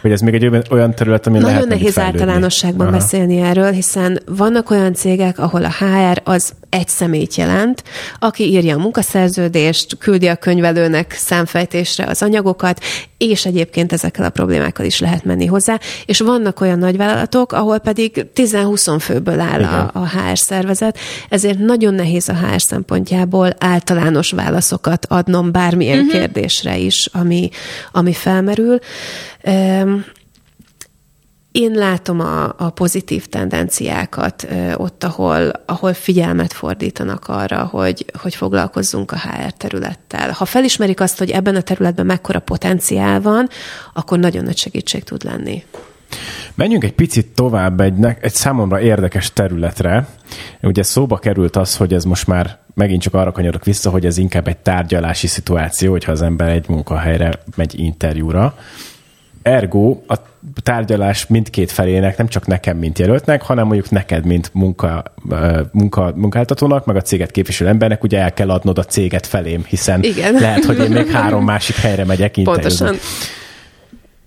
Hogy ez még egy olyan terület, ami Nagyon lehet nehéz általánosságban Aha. beszélni erről, hiszen vannak olyan cégek, ahol a HR az egy személyt jelent, aki írja a munkaszerződést, küldi a könyvelőnek számfejtésre az anyagokat, és egyébként ezekkel a problémákkal is lehet menni hozzá. És vannak olyan nagyvállalatok, ahol pedig 10-20 főből áll a, a HR szervezet, ezért nagyon nehéz a HR szempontjából általános válaszokat adnom bármilyen uh-huh. kérdésre is, ami, ami felmerül. Én látom a, a pozitív tendenciákat ott, ahol, ahol figyelmet fordítanak arra, hogy, hogy foglalkozzunk a HR területtel. Ha felismerik azt, hogy ebben a területben mekkora potenciál van, akkor nagyon nagy segítség tud lenni. Menjünk egy picit tovább egy, egy számomra érdekes területre. Ugye szóba került az, hogy ez most már megint csak arra kanyarodok vissza, hogy ez inkább egy tárgyalási szituáció, hogyha az ember egy munkahelyre megy interjúra. Ergo a tárgyalás mindkét felének, nem csak nekem, mint jelöltnek, hanem mondjuk neked, mint munka, munka, munkáltatónak, meg a céget képviselő embernek, ugye el kell adnod a céget felém, hiszen Igen. lehet, hogy én még három másik helyre megyek interjúzni. Pontosan.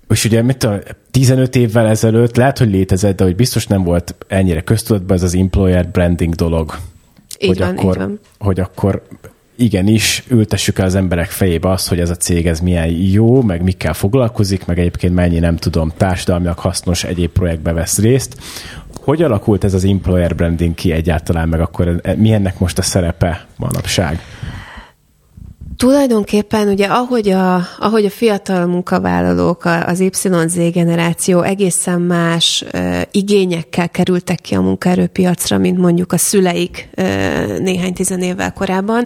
És ugye, mit tudom, 15 évvel ezelőtt lehet, hogy létezett, de hogy biztos nem volt ennyire köztudatban ez az employer branding dolog. Így hogy, van, akkor, így van. hogy akkor igenis ültessük el az emberek fejébe azt, hogy ez a cég ez milyen jó, meg mikkel foglalkozik, meg egyébként mennyi nem tudom, társadalmiak hasznos egyéb projektbe vesz részt. Hogy alakult ez az employer branding ki egyáltalán, meg akkor mi ennek most a szerepe manapság? Tulajdonképpen ugye ahogy a, ahogy a fiatal munkavállalók, az YZ generáció egészen más uh, igényekkel kerültek ki a munkaerőpiacra, mint mondjuk a szüleik uh, néhány tizenévvel korábban,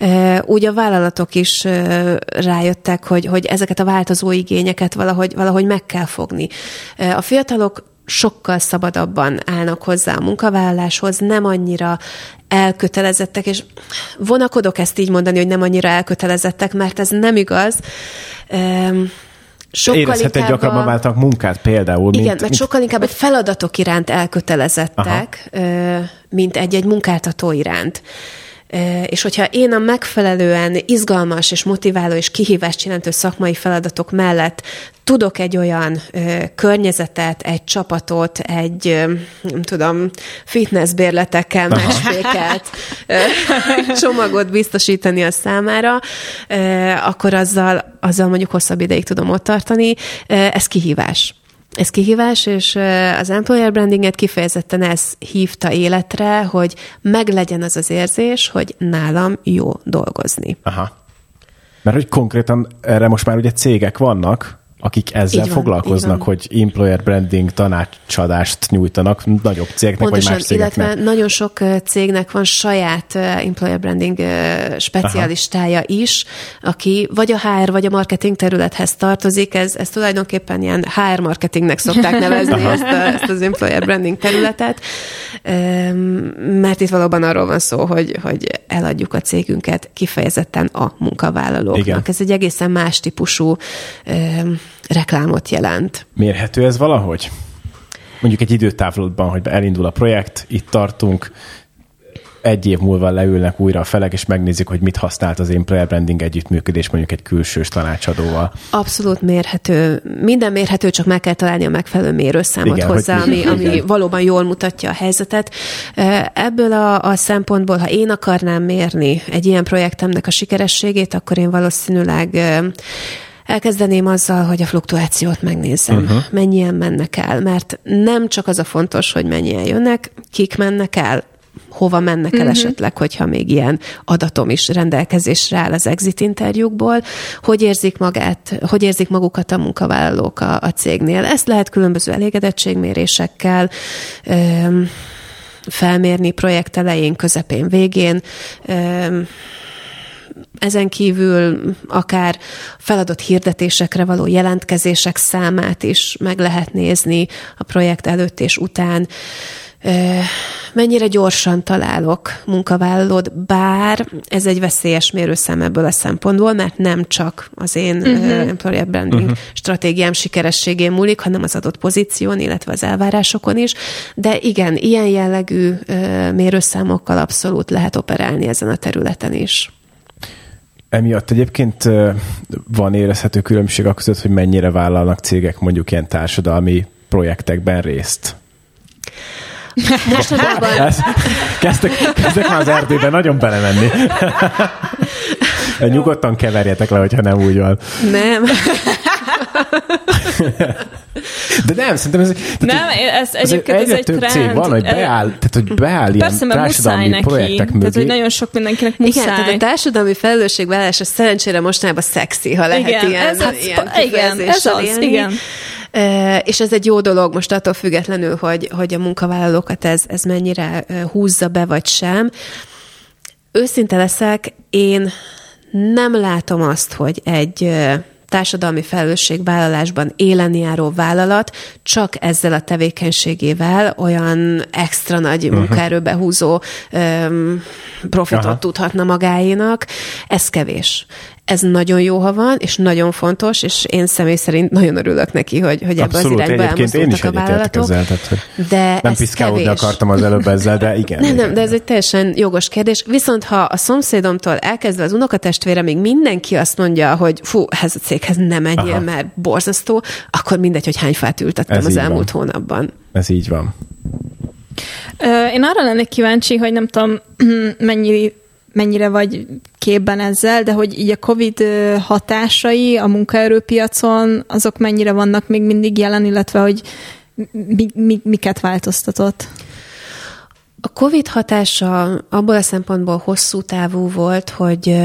uh, úgy a vállalatok is uh, rájöttek, hogy, hogy ezeket a változó igényeket valahogy, valahogy meg kell fogni. A fiatalok sokkal szabadabban állnak hozzá a munkavállaláshoz, nem annyira elkötelezettek, és vonakodok ezt így mondani, hogy nem annyira elkötelezettek, mert ez nem igaz. Sokkal Érezhet egy gyakrabban váltak munkát például. Igen, mint, mert mint... sokkal inkább egy feladatok iránt elkötelezettek, Aha. mint egy-egy munkáltató iránt. És hogyha én a megfelelően izgalmas és motiváló és kihívást jelentő szakmai feladatok mellett tudok egy olyan ö, környezetet, egy csapatot, egy, ö, nem tudom, fitnessbérletekkel másfékelt [laughs] csomagot biztosítani a számára, ö, akkor azzal, azzal mondjuk hosszabb ideig tudom ott tartani. Ö, ez kihívás. Ez kihívás, és az employer brandinget kifejezetten ez hívta életre, hogy meglegyen az az érzés, hogy nálam jó dolgozni. Aha. Mert hogy konkrétan erre most már ugye cégek vannak, akik ezzel van, foglalkoznak, hogy employer branding tanácsadást nyújtanak nagyobb cégeknek, Pontosan, vagy más cégeknek. illetve nagyon sok cégnek van saját employer branding specialistája Aha. is, aki vagy a HR, vagy a marketing területhez tartozik. Ez, ez tulajdonképpen ilyen HR marketingnek szokták [laughs] nevezni ezt, a, ezt az employer branding területet, mert itt valóban arról van szó, hogy, hogy eladjuk a cégünket kifejezetten a munkavállalóknak. Igen. Ez egy egészen más típusú reklámot jelent. Mérhető ez valahogy? Mondjuk egy időtávlatban, hogy elindul a projekt, itt tartunk, egy év múlva leülnek újra a felek, és megnézik, hogy mit használt az employer branding együttműködés mondjuk egy külsős tanácsadóval. Abszolút mérhető. Minden mérhető, csak meg kell találni a megfelelő mérőszámot Igen, hozzá, hogy- ami, [laughs] ami Igen. valóban jól mutatja a helyzetet. Ebből a, a szempontból, ha én akarnám mérni egy ilyen projektemnek a sikerességét, akkor én valószínűleg elkezdeném azzal, hogy a fluktuációt megnézem, uh-huh. mennyien mennek el, mert nem csak az a fontos, hogy mennyien jönnek, kik mennek el, hova mennek el uh-huh. esetleg, hogyha még ilyen adatom is rendelkezésre áll az exit interjúkból, hogy érzik magát, hogy érzik magukat a munkavállalók a, a cégnél. Ezt lehet különböző elégedettségmérésekkel öm, felmérni projekt elején, közepén, végén. Ezen kívül akár feladott hirdetésekre való jelentkezések számát is meg lehet nézni a projekt előtt és után. Mennyire gyorsan találok munkavállalót, bár ez egy veszélyes mérőszám ebből a szempontból, mert nem csak az én uh-huh. employer branding uh-huh. stratégiám sikerességén múlik, hanem az adott pozíción, illetve az elvárásokon is. De igen, ilyen jellegű mérőszámokkal abszolút lehet operálni ezen a területen is. Emiatt egyébként van érezhető különbség a között, hogy mennyire vállalnak cégek mondjuk ilyen társadalmi projektekben részt. Ez, kezdtek, kezdtek már az erdőben nagyon belemenni. [laughs] Nyugodtan keverjetek le, hogyha nem úgy van. nem. [laughs] [laughs] De nem, szerintem ez... Tehát, Nem, ez egyébként ez egy több trend. cég van, hogy beáll, tehát, hogy beáll ilyen Persze, mert muszáj társadalmi neki. projektek mögé. Tehát, hogy nagyon sok mindenkinek Igen, muszáj. tehát a társadalmi felelősségvállalás az szerencsére mostanában szexi, ha lehet Igen, ilyen, ez hát- ilyen igen, ez az, élni. igen. És ez egy jó dolog most attól függetlenül, hogy, hogy a munkavállalókat ez, ez mennyire húzza be, vagy sem. Őszinte leszek, én nem látom azt, hogy egy társadalmi felelősségvállalásban élen járó vállalat csak ezzel a tevékenységével olyan extra nagy Mhm. munkaerőbe húzó öm, profitot Aha. tudhatna magáénak. Ez kevés. Ez nagyon jó, ha van, és nagyon fontos, és én személy szerint nagyon örülök neki, hogy, hogy ebbe az irányba egyébként én is elmozdultak a vállalatok. ezzel, tehát, hogy De nem ez piszkálódni akartam az előbb ezzel, de igen. Nem, igen. nem, de ez egy teljesen jogos kérdés. Viszont ha a szomszédomtól elkezdve az unokatestvére még mindenki azt mondja, hogy fú, ez a céghez nem menjél, Aha. mert borzasztó, akkor mindegy, hogy hány fát ültettem Ez az elmúlt van. hónapban. Ez így van. Én arra lennék kíváncsi, hogy nem tudom, [clears throat] mennyi, mennyire vagy képben ezzel, de hogy így a COVID hatásai a munkaerőpiacon, azok mennyire vannak még mindig jelen, illetve hogy mi, mi, miket változtatott? A COVID hatása abból a szempontból hosszú távú volt, hogy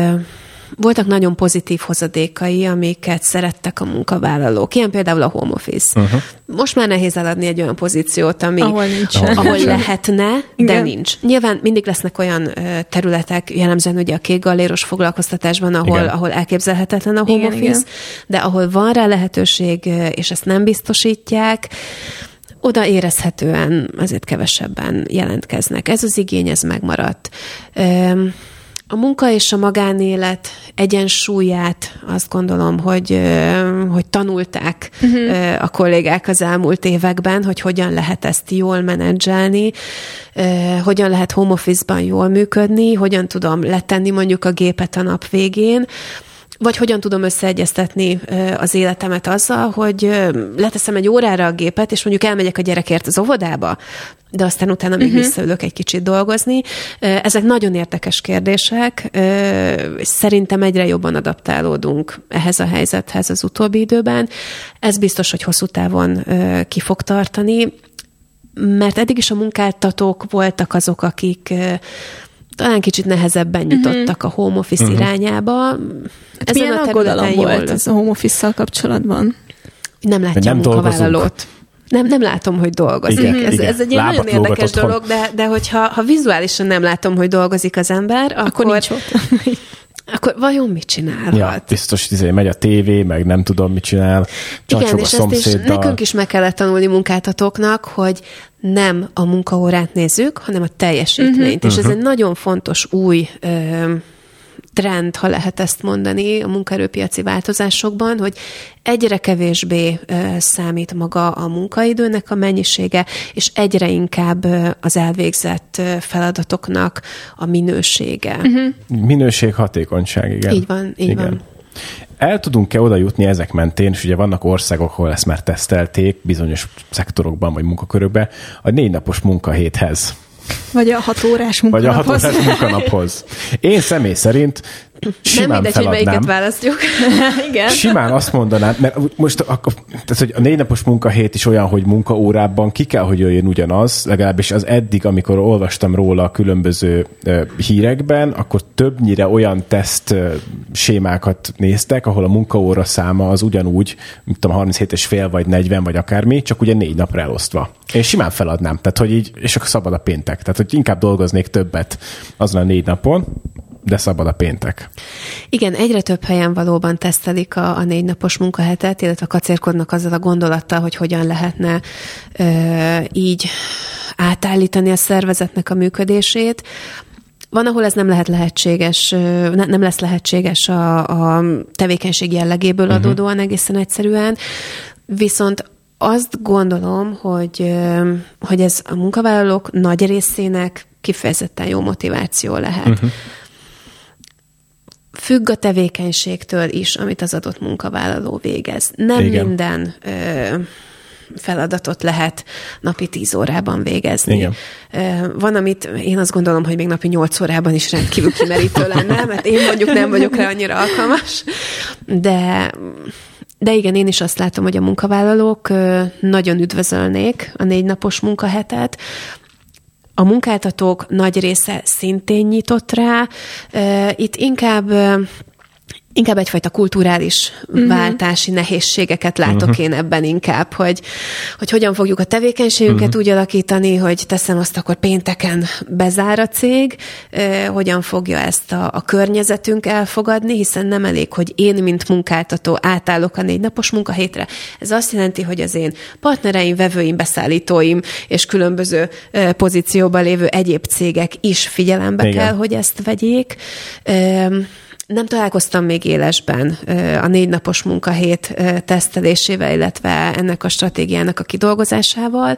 voltak nagyon pozitív hozadékai, amiket szerettek a munkavállalók. Ilyen például a home office. Uh-huh. Most már nehéz eladni egy olyan pozíciót, ami, Ahol nincsen. Ahol nincsen. lehetne, de Igen. nincs. Nyilván mindig lesznek olyan területek, jellemzően ugye a kék galléros foglalkoztatásban, ahol, Igen. ahol elképzelhetetlen a home Igen, office, igen. de ahol van rá lehetőség, és ezt nem biztosítják, oda érezhetően azért kevesebben jelentkeznek. Ez az igény, ez megmaradt. Öm, A munka és a magánélet egyensúlyát azt gondolom, hogy, hogy tanulták uh-huh. a kollégák az elmúlt években, hogy hogyan lehet ezt jól menedzselni, hogyan lehet home office-ban jól működni, hogyan tudom letenni mondjuk a gépet a nap végén, vagy hogyan tudom összeegyeztetni az életemet azzal, hogy leteszem egy órára a gépet, és mondjuk elmegyek a gyerekért az óvodába, de aztán utána még uh-huh. visszaülök egy kicsit dolgozni. Ezek nagyon érdekes kérdések. Szerintem egyre jobban adaptálódunk ehhez a helyzethez az utóbbi időben. Ez biztos, hogy hosszú távon ki fog tartani, mert eddig is a munkáltatók voltak azok, akik talán kicsit nehezebben nyitottak a home office uh-huh. irányába. Hát Ezen milyen a aggodalom volt ez a home office kapcsolatban? Nem látja nem a munkavállalót. Nem, nem látom, hogy dolgozik. Igen, ez, igen. ez egy Lábat nagyon érdekes dolog, de, de hogyha ha vizuálisan nem látom, hogy dolgozik az ember, akkor, akkor nincs ott. Akkor vajon mit csinálhat? Ja, biztos, hogy megy a tévé, meg nem tudom, mit csinál. Igen, és ezt is nekünk is meg kellett tanulni munkáltatóknak, hogy nem a munkaórát nézzük, hanem a teljesítményt. Uh-huh. És ez uh-huh. egy nagyon fontos új ö, trend, ha lehet ezt mondani, a munkaerőpiaci változásokban, hogy egyre kevésbé számít maga a munkaidőnek a mennyisége, és egyre inkább az elvégzett feladatoknak a minősége. Uh-huh. Minőség, hatékonyság, igen. Így van, így igen. van. El tudunk-e oda jutni ezek mentén, és ugye vannak országok, ahol ezt már tesztelték bizonyos szektorokban vagy munkakörökben, a négy napos munkahéthez. Vagy a hat munkanaphoz. Vagy a hat munkanaphoz. Én személy szerint simán Nem mindegy, feladnám. hogy melyiket választjuk. [laughs] Igen. Simán azt mondanám, mert most a, tehát, hogy a négy napos munkahét is olyan, hogy munkaórában ki kell, hogy jöjjön ugyanaz, legalábbis az eddig, amikor olvastam róla a különböző hírekben, akkor többnyire olyan teszt sémákat néztek, ahol a munkaóra száma az ugyanúgy, mint tudom, 37 és fél, vagy 40, vagy akármi, csak ugye négy napra elosztva. Én simán feladnám, tehát hogy így, és akkor szabad a péntek. Tehát, hogy inkább dolgoznék többet azon a négy napon, de szabad a péntek. Igen, egyre több helyen valóban tesztelik a, a négy napos munkahetet, illetve kacérkodnak azzal a gondolattal, hogy hogyan lehetne ö, így átállítani a szervezetnek a működését. Van, ahol ez nem lehet lehetséges, nem lesz lehetséges a, a tevékenység jellegéből uh-huh. adódóan egészen egyszerűen, viszont azt gondolom, hogy, hogy ez a munkavállalók nagy részének kifejezetten jó motiváció lehet. Uh-huh függ a tevékenységtől is, amit az adott munkavállaló végez. Nem Igen. minden ö, feladatot lehet napi tíz órában végezni. Igen. Van, amit én azt gondolom, hogy még napi nyolc órában is rendkívül kimerítő lenne, mert én mondjuk nem vagyok rá annyira alkalmas, de de igen, én is azt látom, hogy a munkavállalók nagyon üdvözölnék a négy napos munkahetet, a munkáltatók nagy része szintén nyitott rá. Itt inkább inkább egyfajta kulturális uh-huh. váltási nehézségeket látok uh-huh. én ebben inkább, hogy, hogy hogyan fogjuk a tevékenységünket uh-huh. úgy alakítani, hogy teszem azt, akkor pénteken bezár a cég, eh, hogyan fogja ezt a, a környezetünk elfogadni, hiszen nem elég, hogy én, mint munkáltató átállok a négy napos munkahétre. Ez azt jelenti, hogy az én partnereim, vevőim, beszállítóim és különböző eh, pozícióban lévő egyéb cégek is figyelembe Igen. kell, hogy ezt vegyék. Eh, nem találkoztam még élesben a négy napos munkahét tesztelésével, illetve ennek a stratégiának a kidolgozásával,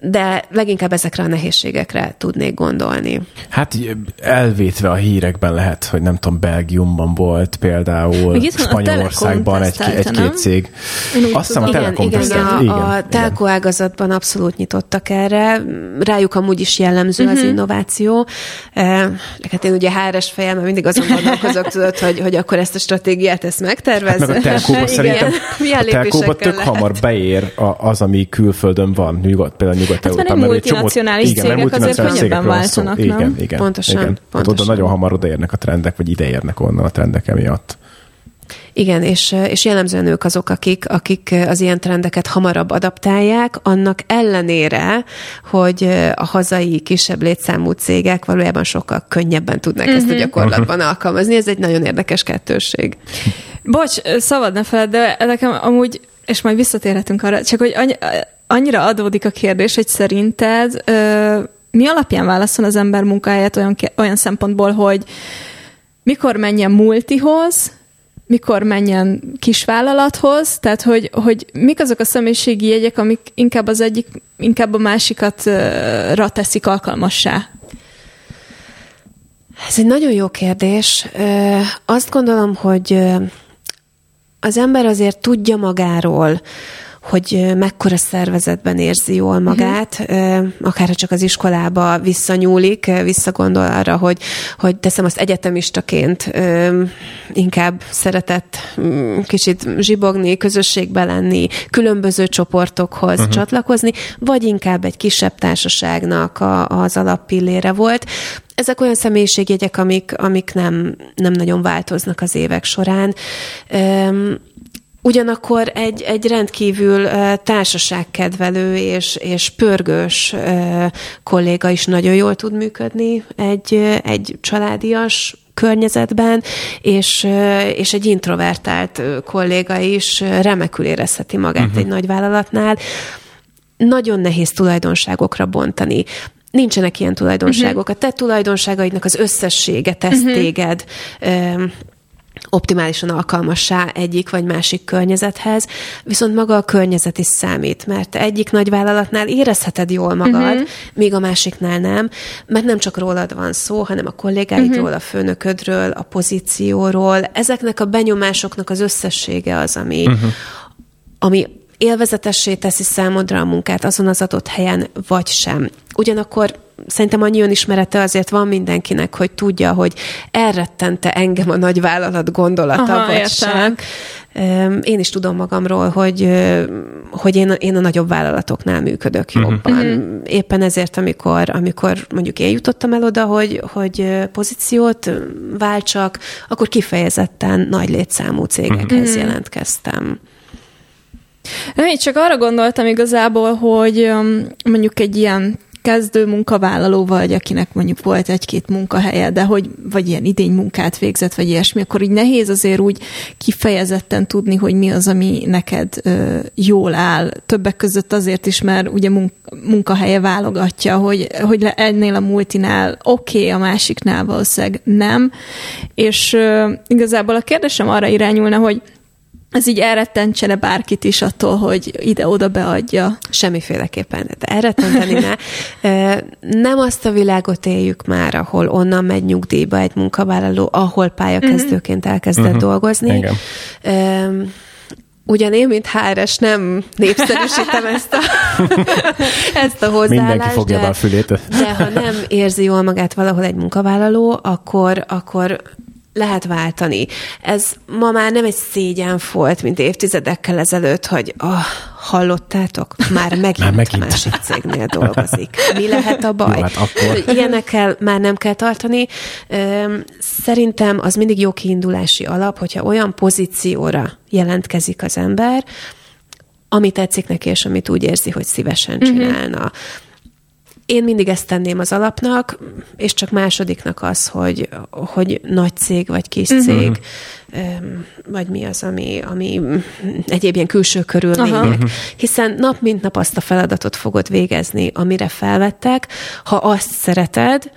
de leginkább ezekre a nehézségekre tudnék gondolni. Hát elvétve a hírekben lehet, hogy nem tudom, Belgiumban volt például, Spanyolországban egy, egy-két cég. Azt hiszem a Telekom igen, igen, a, igen, a telko ágazatban abszolút nyitottak erre. Rájuk amúgy is jellemző uh-huh. az mhm. innováció. Hát én ugye háres fejem, mindig azon gondolkozok, [laughs] tudod, hogy, hogy akkor ezt a stratégiát ezt megtervez. Hát meg a telkóba [laughs] szerintem a telkóba tök lehet? hamar beér az, ami külföldön van, nyugodt, például Nyugat-Európában. Hát multinacionális igen, cégek azért könnyebben váltanak, nem? Igen, igen. Pontosan. Igen. pontosan. Hát oda nagyon hamar odaérnek a trendek, vagy ideérnek onnan a trendek emiatt. Igen, és, és jellemzően ők azok, akik, akik az ilyen trendeket hamarabb adaptálják, annak ellenére, hogy a hazai kisebb létszámú cégek valójában sokkal könnyebben tudnak uh-huh. ezt a mhm. gyakorlatban alkalmazni. Ez egy nagyon érdekes kettősség. Bocs, szabad ne feled, de nekem amúgy, és majd visszatérhetünk arra, csak hogy annyi, annyira adódik a kérdés, hogy szerinted ö, mi alapján válaszol az ember munkáját olyan, olyan szempontból, hogy mikor menjen multihoz, mikor menjen kisvállalathoz, tehát hogy, hogy mik azok a személyiségi jegyek, amik inkább az egyik, inkább a másikat ra teszik alkalmassá? Ez egy nagyon jó kérdés. Azt gondolom, hogy az ember azért tudja magáról, hogy mekkora szervezetben érzi jól magát, uh-huh. akár csak az iskolába visszanyúlik, visszagondol arra, hogy, hogy teszem azt egyetemistaként inkább szeretett kicsit zsibogni, közösségbe lenni, különböző csoportokhoz uh-huh. csatlakozni, vagy inkább egy kisebb társaságnak a, az alappillére volt. Ezek olyan személyiségjegyek, amik, amik nem, nem nagyon változnak az évek során. Ugyanakkor egy, egy rendkívül társaságkedvelő és, és pörgős kolléga is nagyon jól tud működni egy, egy családias környezetben, és, és egy introvertált kolléga is remekül érezheti magát uh-huh. egy nagy vállalatnál. Nagyon nehéz tulajdonságokra bontani nincsenek ilyen tulajdonságok. Uh-huh. A te tulajdonságaidnak az összessége tesz uh-huh. téged optimálisan alkalmassá egyik vagy másik környezethez, viszont maga a környezet is számít, mert egyik nagy vállalatnál érezheted jól magad, uh-huh. míg a másiknál nem, mert nem csak rólad van szó, hanem a kollégáidról, uh-huh. a főnöködről, a pozícióról. Ezeknek a benyomásoknak az összessége az, ami, uh-huh. ami élvezetessé teszi számodra a munkát azon az adott helyen, vagy sem. Ugyanakkor szerintem annyi önismerete azért van mindenkinek, hogy tudja, hogy elrettente engem a nagyvállalat gondolata, Aha, vagy értem. sem. Én is tudom magamról, hogy, hogy én, én a nagyobb vállalatoknál működök uh-huh. jobban. Uh-huh. Éppen ezért, amikor, amikor mondjuk én jutottam el oda, hogy, hogy pozíciót váltsak, akkor kifejezetten nagy létszámú cégekhez uh-huh. jelentkeztem. Én csak arra gondoltam igazából, hogy mondjuk egy ilyen kezdő munkavállaló vagy, akinek mondjuk volt egy-két munkahelye, de hogy vagy ilyen idény munkát végzett, vagy ilyesmi, akkor így nehéz azért úgy kifejezetten tudni, hogy mi az, ami neked ö, jól áll. Többek között azért is, mert ugye munk- munkahelye válogatja, hogy, hogy ennél a multinál oké, okay, a másiknál valószínűleg nem. És ö, igazából a kérdésem arra irányulna, hogy ez így elrettentsene bárkit is attól, hogy ide-oda beadja. Semmiféleképpen. De elrettenteni ne. [laughs] Nem azt a világot éljük már, ahol onnan megy nyugdíjba egy munkavállaló, ahol pályakezdőként elkezdett uh-huh. dolgozni. Igen. Ugyan én, mint HRS nem népszerűsítem ezt a, [laughs] ezt a hozzáállást. Mindenki fogja de, a fülét. De ha nem érzi jól magát valahol egy munkavállaló, akkor, akkor lehet váltani. Ez ma már nem egy szégyen volt, mint évtizedekkel ezelőtt, hogy oh, hallottátok? Már megint, már megint. másik cégnél dolgozik. Mi lehet a baj? Jó, hát akkor... Ilyenekkel már nem kell tartani. Szerintem az mindig jó kiindulási alap, hogyha olyan pozícióra jelentkezik az ember, ami tetszik neki, és amit úgy érzi, hogy szívesen mhm. csinálna. Uh-huh én mindig ezt tenném az alapnak, és csak másodiknak az, hogy, hogy nagy cég vagy kis uh-huh. cég, vagy mi az, ami, ami egyéb ilyen külső körülmények. Uh-huh. Hiszen nap mint nap azt a feladatot fogod végezni, amire felvettek. Ha azt szereted,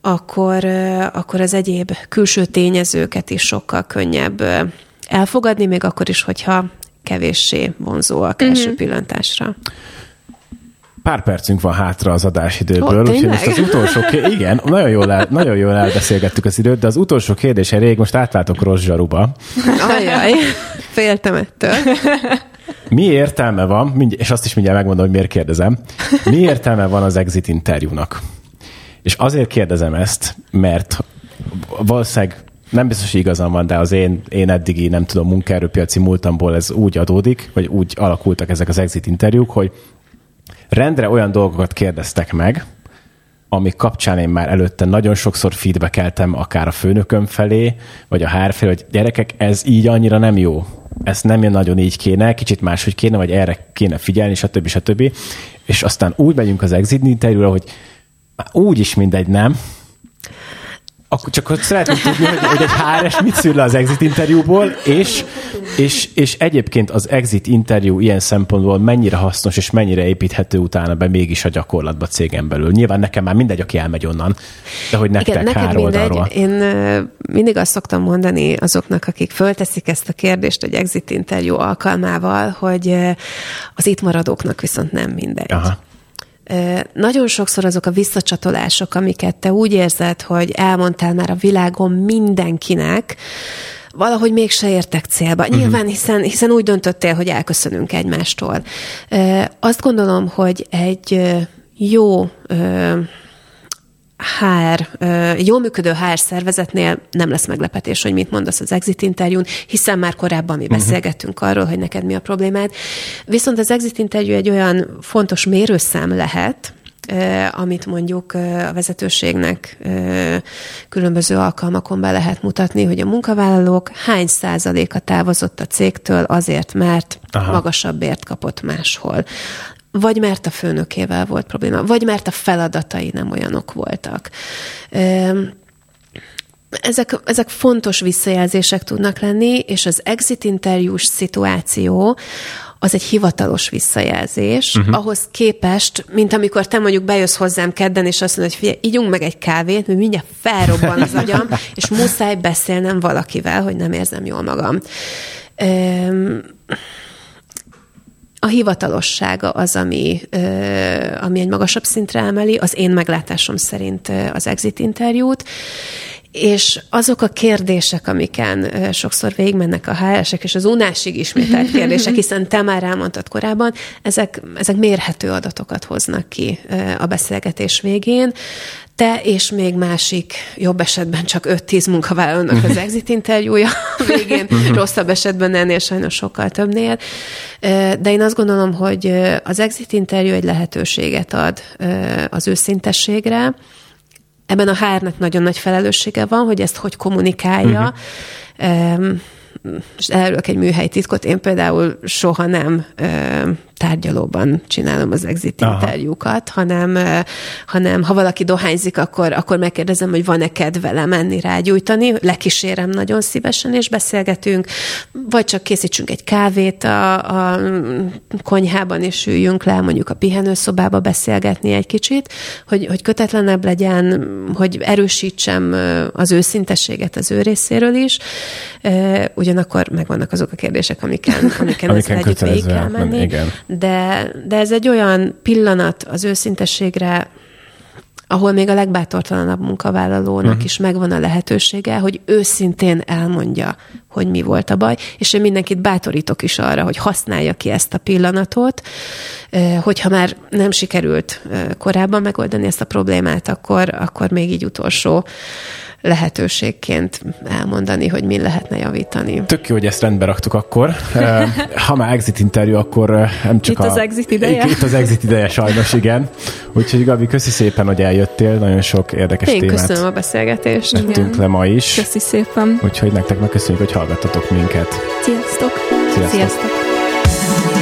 akkor, akkor az egyéb külső tényezőket is sokkal könnyebb elfogadni, még akkor is, hogyha kevéssé vonzóak uh-huh. első pillantásra pár percünk van hátra az adásidőből, oh, úgyhogy most az utolsó kérdés, igen, nagyon jól, el, nagyon jól elbeszélgettük az időt, de az utolsó kérdés rég, most átváltok rossz zsaruba. Ajaj, féltem ettől. Mi értelme van, és azt is mindjárt megmondom, hogy miért kérdezem, mi értelme van az exit interjúnak? És azért kérdezem ezt, mert valószínűleg nem biztos, hogy igazam van, de az én, én eddigi, nem tudom, munkaerőpiaci múltamból ez úgy adódik, vagy úgy alakultak ezek az exit interjúk, hogy rendre olyan dolgokat kérdeztek meg, amik kapcsán én már előtte nagyon sokszor feedbackeltem, akár a főnököm felé, vagy a HR felé, hogy gyerekek, ez így annyira nem jó. Ez nem nagyon így kéne, kicsit máshogy kéne, vagy erre kéne figyelni, stb. stb. És aztán úgy megyünk az exit interjúra, hogy úgy is mindegy, nem? Akkor csak hogy szeretném tudni, hogy, hogy egy HRS mit szűr le az exit interjúból, és, és, és egyébként az exit interjú ilyen szempontból mennyire hasznos, és mennyire építhető utána be mégis a gyakorlatba cégen belül. Nyilván nekem már mindegy, aki elmegy onnan, de hogy nektek Igen, neked mindegy. Én mindig azt szoktam mondani azoknak, akik fölteszik ezt a kérdést egy exit interjú alkalmával, hogy az itt maradóknak viszont nem mindegy. Aha nagyon sokszor azok a visszacsatolások, amiket te úgy érzed, hogy elmondtál már a világon mindenkinek, valahogy mégse értek célba. Uh-huh. Nyilván, hiszen, hiszen úgy döntöttél, hogy elköszönünk egymástól. Azt gondolom, hogy egy jó HR, egy jól működő HR szervezetnél nem lesz meglepetés, hogy mit mondasz az exit interjún, hiszen már korábban mi uh-huh. beszélgettünk arról, hogy neked mi a problémád. Viszont az exit interjú egy olyan fontos mérőszám lehet, amit mondjuk a vezetőségnek különböző alkalmakon be lehet mutatni, hogy a munkavállalók hány százaléka távozott a cégtől azért, mert Aha. magasabbért kapott máshol vagy mert a főnökével volt probléma, vagy mert a feladatai nem olyanok voltak. Ezek, ezek fontos visszajelzések tudnak lenni, és az exit interjús szituáció az egy hivatalos visszajelzés, uh-huh. ahhoz képest, mint amikor te mondjuk bejössz hozzám kedden, és azt mondod, hogy figyelj, ígyunk meg egy kávét, mert mindjárt felrobban az agyam, [laughs] és muszáj beszélnem valakivel, hogy nem érzem jól magam. Um, a hivatalossága az, ami, ami egy magasabb szintre emeli, az én meglátásom szerint az exit interjút, és azok a kérdések, amiken sokszor végigmennek a HR-esek, és az unásig ismételt kérdések, [laughs] hiszen te már elmondtad korábban, ezek, ezek mérhető adatokat hoznak ki a beszélgetés végén te és még másik, jobb esetben csak 5-10 munkavállalónak az [laughs] exit interjúja végén, mhm. rosszabb esetben ennél sajnos sokkal többnél. De én azt gondolom, hogy az exit interjú egy lehetőséget ad az őszintességre, Ebben a HR-nek nagyon nagy felelőssége van, hogy ezt hogy kommunikálja. Uh-huh. És elárulok egy műhely titkot, én például soha nem tárgyalóban csinálom az exit Aha. interjúkat, hanem, hanem ha valaki dohányzik, akkor, akkor megkérdezem, hogy van-e kedve lemenni, rágyújtani, lekísérem nagyon szívesen, és beszélgetünk, vagy csak készítsünk egy kávét a, a konyhában, és üljünk le, mondjuk a pihenőszobába beszélgetni egy kicsit, hogy, hogy kötetlenebb legyen, hogy erősítsem az őszintességet az ő részéről is, ugyanakkor megvannak azok a kérdések, amiken, amiken, amiken együtt végig kell menni. Igen de, de ez egy olyan pillanat az őszintességre, ahol még a legbátortalanabb munkavállalónak uh-huh. is megvan a lehetősége, hogy őszintén elmondja, hogy mi volt a baj, és én mindenkit bátorítok is arra, hogy használja ki ezt a pillanatot, hogyha már nem sikerült korábban megoldani ezt a problémát, akkor, akkor még így utolsó lehetőségként elmondani, hogy mi lehetne javítani. Tök jó, hogy ezt rendbe raktuk akkor. [laughs] Ha már exit interjú, akkor nem csak itt a... az exit ideje. Itt az exit ideje, sajnos, igen. Úgyhogy Gabi, köszi szépen, hogy eljöttél. Nagyon sok érdekes Én témát. köszönöm a beszélgetést. Vettünk le ma is. Köszi szépen. Úgyhogy nektek megköszönjük, hogy hallgattatok minket. Sziasztok. Sziasztok. Sziasztok.